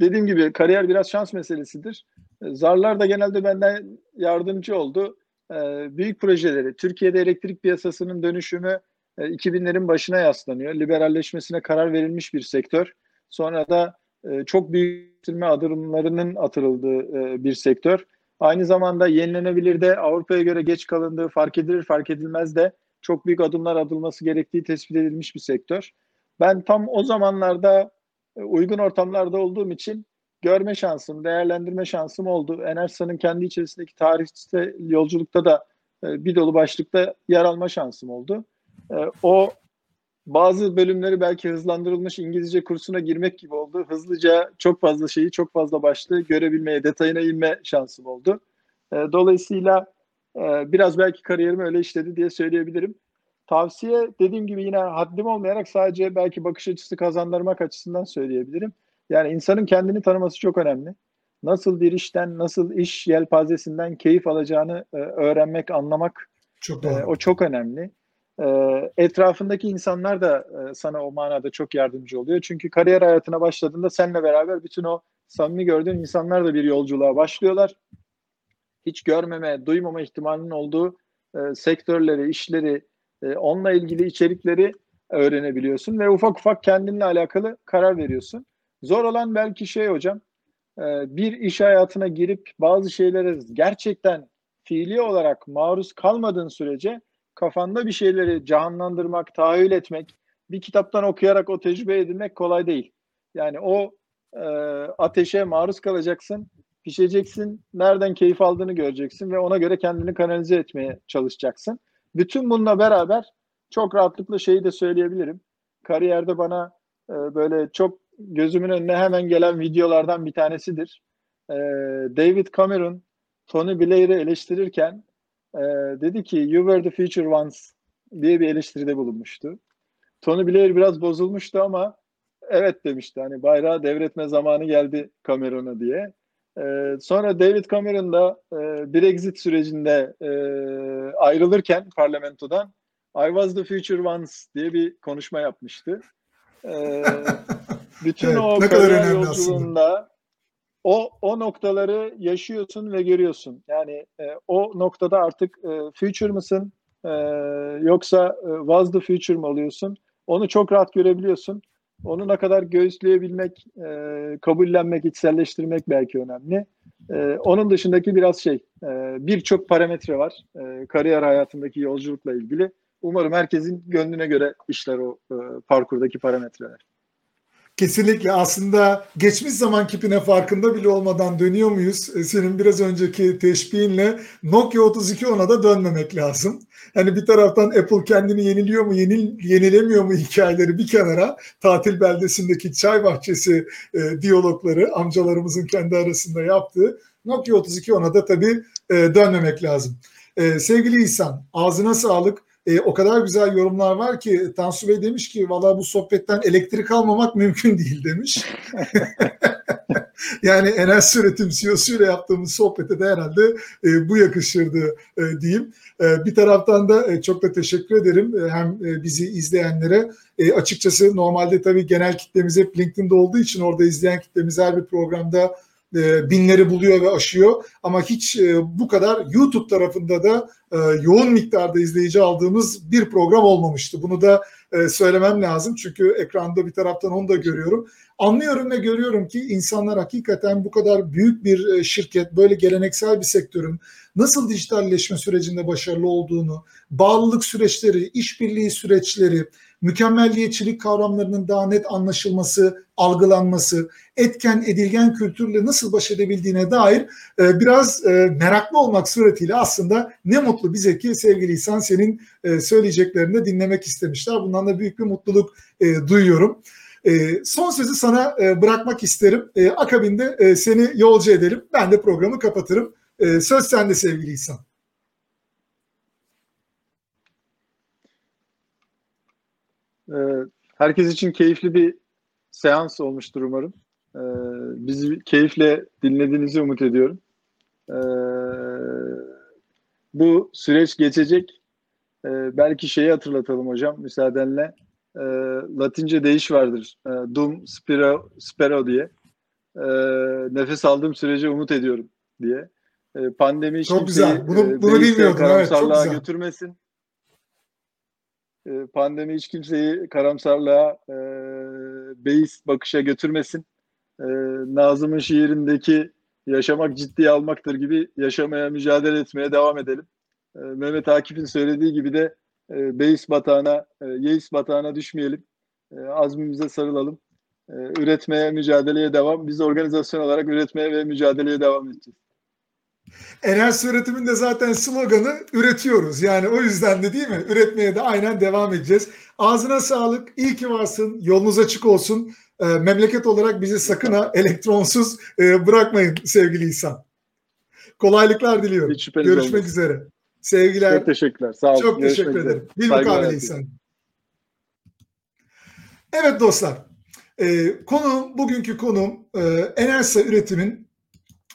dediğim gibi kariyer biraz şans meselesidir. E, zarlar da genelde benden yardımcı oldu. E, büyük projeleri, Türkiye'de elektrik piyasasının dönüşümü e, 2000'lerin başına yaslanıyor. Liberalleşmesine karar verilmiş bir sektör. Sonra da e, çok büyük adımlarının atıldığı e, bir sektör. Aynı zamanda yenilenebilir de Avrupa'ya göre geç kalındığı fark edilir fark edilmez de çok büyük adımlar atılması gerektiği tespit edilmiş bir sektör. Ben tam o zamanlarda e, uygun ortamlarda olduğum için görme şansım, değerlendirme şansım oldu. Enersa'nın kendi içerisindeki tarihte yolculukta da e, bir dolu başlıkta yer alma şansım oldu. E, o bazı bölümleri belki hızlandırılmış İngilizce kursuna girmek gibi oldu. Hızlıca çok fazla şeyi, çok fazla başlığı görebilmeye, detayına inme şansım oldu. Dolayısıyla biraz belki kariyerimi öyle işledi diye söyleyebilirim. Tavsiye dediğim gibi yine haddim olmayarak sadece belki bakış açısı kazandırmak açısından söyleyebilirim. Yani insanın kendini tanıması çok önemli. Nasıl bir işten, nasıl iş yelpazesinden keyif alacağını öğrenmek, anlamak çok doğru. o çok önemli. Etrafındaki insanlar da sana o manada çok yardımcı oluyor. Çünkü kariyer hayatına başladığında seninle beraber bütün o samimi gördüğün insanlar da bir yolculuğa başlıyorlar. Hiç görmeme, duymama ihtimalinin olduğu sektörleri, işleri, onunla ilgili içerikleri öğrenebiliyorsun ve ufak ufak kendinle alakalı karar veriyorsun. Zor olan belki şey hocam, bir iş hayatına girip bazı şeylere gerçekten fiili olarak maruz kalmadığın sürece kafanda bir şeyleri canlandırmak, tahayyül etmek, bir kitaptan okuyarak o tecrübe edinmek kolay değil. Yani o e, ateşe maruz kalacaksın, pişeceksin, nereden keyif aldığını göreceksin ve ona göre kendini kanalize etmeye çalışacaksın. Bütün bununla beraber çok rahatlıkla şeyi de söyleyebilirim. Kariyerde bana e, böyle çok gözümün önüne hemen gelen videolardan bir tanesidir. E, David Cameron, Tony Blair'i eleştirirken e, dedi ki you were the future ones diye bir eleştiride bulunmuştu. Tony Blair biraz bozulmuştu ama evet demişti hani bayrağı devretme zamanı geldi Cameron'a diye. E, sonra David Cameron da e, Brexit sürecinde e, ayrılırken parlamentodan I was the future ones diye bir konuşma yapmıştı. E, bütün evet, o kariyer yolculuğunda o o noktaları yaşıyorsun ve görüyorsun. Yani e, o noktada artık e, future mısın e, yoksa e, was the future mı oluyorsun? Onu çok rahat görebiliyorsun. Onu ne kadar göğüsleyebilmek, e, kabullenmek, içselleştirmek belki önemli. E, onun dışındaki biraz şey, e, birçok parametre var e, kariyer hayatındaki yolculukla ilgili. Umarım herkesin gönlüne göre işler o e, parkurdaki parametreler. Kesinlikle aslında geçmiş zaman kipine farkında bile olmadan dönüyor muyuz? Senin biraz önceki teşbihinle Nokia 3210'a da dönmemek lazım. Hani bir taraftan Apple kendini yeniliyor mu, yenil, yenilemiyor mu hikayeleri bir kenara. Tatil beldesindeki çay bahçesi e, diyalogları amcalarımızın kendi arasında yaptığı Nokia 3210'a da tabii e, dönmemek lazım. E, sevgili İhsan ağzına sağlık. E, o kadar güzel yorumlar var ki Tansu Bey demiş ki valla bu sohbetten elektrik almamak mümkün değil demiş. yani enerji üretim CEO'su ile yaptığımız sohbete de herhalde e, bu yakışırdı e, diyeyim. E, bir taraftan da e, çok da teşekkür ederim e, hem e, bizi izleyenlere. E, açıkçası normalde tabii genel kitlemiz hep LinkedIn'de olduğu için orada izleyen kitlemiz her bir programda e, binleri buluyor ve aşıyor. Ama hiç e, bu kadar YouTube tarafında da e, yoğun miktarda izleyici aldığımız bir program olmamıştı. Bunu da söylemem lazım çünkü ekranda bir taraftan onu da görüyorum. Anlıyorum ve görüyorum ki insanlar hakikaten bu kadar büyük bir şirket, böyle geleneksel bir sektörün nasıl dijitalleşme sürecinde başarılı olduğunu, bağlılık süreçleri, işbirliği süreçleri, mükemmelliyetçilik kavramlarının daha net anlaşılması, algılanması, etken edilgen kültürle nasıl baş edebildiğine dair e, biraz e, meraklı olmak suretiyle aslında ne mutlu bize ki sevgili İhsan senin e, söyleyeceklerini dinlemek istemişler. Bundan da büyük bir mutluluk e, duyuyorum. E, son sözü sana e, bırakmak isterim. E, akabinde e, seni yolcu edelim. Ben de programı kapatırım. E, söz sende sevgili İhsan. E, herkes için keyifli bir seans olmuştur umarım. E, bizi keyifle dinlediğinizi umut ediyorum. E, bu süreç geçecek. E, belki şeyi hatırlatalım hocam müsaadenle. E, Latince deyiş vardır. E, dum spero, spero diye. E, nefes aldığım sürece umut ediyorum diye. E, pandemi hiç çok güzel. Bunu, bunu bilmiyordum. Evet, çok güzel. götürmesin. E, pandemi hiç kimseyi karamsarlığa, e, beis bakışa götürmesin. E, Nazım'ın şiirindeki yaşamak ciddiye almaktır gibi yaşamaya, mücadele etmeye devam edelim. E, Mehmet Akif'in söylediği gibi de e, beis batağına, e, yeis batağına düşmeyelim. E, azmimize sarılalım. E, üretmeye, mücadeleye devam. Biz organizasyon olarak üretmeye ve mücadeleye devam edeceğiz. Enerji üretimin de zaten sloganı üretiyoruz. Yani o yüzden de değil mi? Üretmeye de aynen devam edeceğiz. Ağzına sağlık. İyi ki varsın. Yolunuz açık olsun. E, memleket olarak bizi sakın ha elektronsuz e, bırakmayın sevgili İhsan. Kolaylıklar diliyorum. Görüşmek olmasın. üzere. Sevgiler. Çok teşekkürler. Sağ olun. Çok teşekkür ederim. Bir mukabele İhsan. Evet dostlar. E, konu bugünkü konum e, Enersa üretimin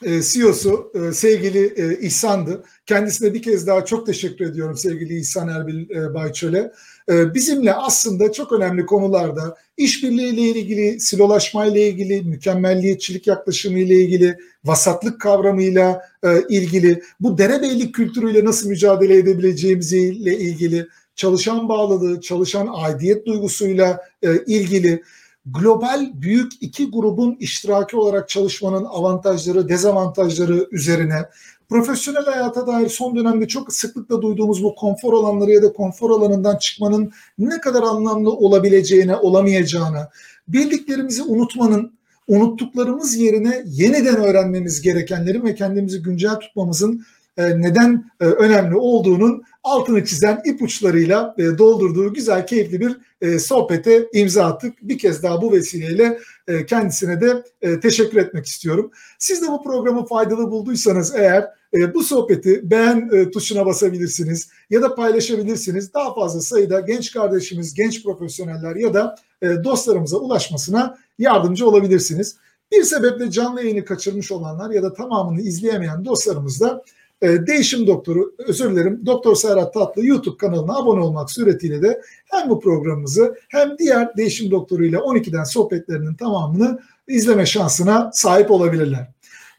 e, CEO'su e, sevgili e, İhsan'dı. Kendisine bir kez daha çok teşekkür ediyorum sevgili İhsan Erbil e, Bayçöl'e. E, bizimle aslında çok önemli konularda işbirliği ile ilgili, silolaşma ile ilgili, mükemmelliyetçilik yaklaşımı ile ilgili, vasatlık kavramıyla ilgili, bu derebeylik kültürüyle nasıl mücadele edebileceğimizle ilgili, çalışan bağlılığı, çalışan aidiyet duygusuyla ilgili global büyük iki grubun iştiraki olarak çalışmanın avantajları, dezavantajları üzerine profesyonel hayata dair son dönemde çok sıklıkla duyduğumuz bu konfor alanları ya da konfor alanından çıkmanın ne kadar anlamlı olabileceğine, olamayacağına, bildiklerimizi unutmanın, unuttuklarımız yerine yeniden öğrenmemiz gerekenlerin ve kendimizi güncel tutmamızın neden e, önemli olduğunun altını çizen ipuçlarıyla e, doldurduğu güzel, keyifli bir sohbete imza attık. Bir kez daha bu vesileyle kendisine de teşekkür etmek istiyorum. Siz de bu programı faydalı bulduysanız eğer bu sohbeti beğen tuşuna basabilirsiniz ya da paylaşabilirsiniz. Daha fazla sayıda genç kardeşimiz, genç profesyoneller ya da dostlarımıza ulaşmasına yardımcı olabilirsiniz. Bir sebeple canlı yayını kaçırmış olanlar ya da tamamını izleyemeyen dostlarımız da e, Değişim Doktoru, özür dilerim, Doktor Serhat Tatlı YouTube kanalına abone olmak suretiyle de hem bu programımızı hem diğer Değişim Doktoru ile 12'den sohbetlerinin tamamını izleme şansına sahip olabilirler.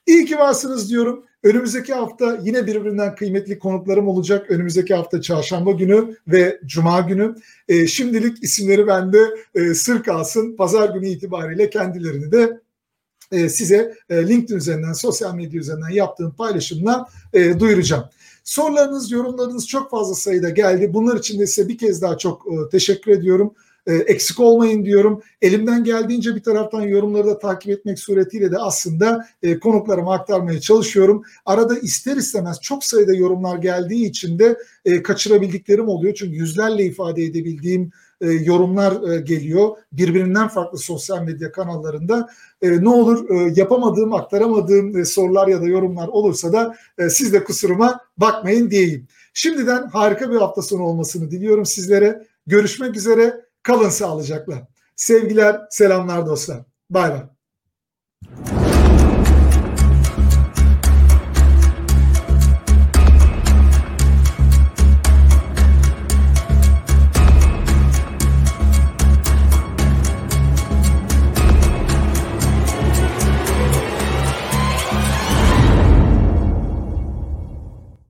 İyi ki varsınız diyorum. Önümüzdeki hafta yine birbirinden kıymetli konuklarım olacak. Önümüzdeki hafta çarşamba günü ve cuma günü. E, şimdilik isimleri bende e, sır kalsın. Pazar günü itibariyle kendilerini de e, size e, LinkedIn üzerinden, sosyal medya üzerinden yaptığım paylaşımla e, duyuracağım. Sorularınız, yorumlarınız çok fazla sayıda geldi. Bunlar için de size bir kez daha çok teşekkür ediyorum. Eksik olmayın diyorum. Elimden geldiğince bir taraftan yorumları da takip etmek suretiyle de aslında konuklarıma aktarmaya çalışıyorum. Arada ister istemez çok sayıda yorumlar geldiği için de kaçırabildiklerim oluyor. Çünkü yüzlerle ifade edebildiğim e, yorumlar e, geliyor birbirinden farklı sosyal medya kanallarında. E, ne olur e, yapamadığım, aktaramadığım e, sorular ya da yorumlar olursa da e, siz de kusuruma bakmayın diyeyim. Şimdiden harika bir hafta sonu olmasını diliyorum sizlere. Görüşmek üzere. Kalın sağlıcakla. Sevgiler, selamlar dostlar. Bay bay.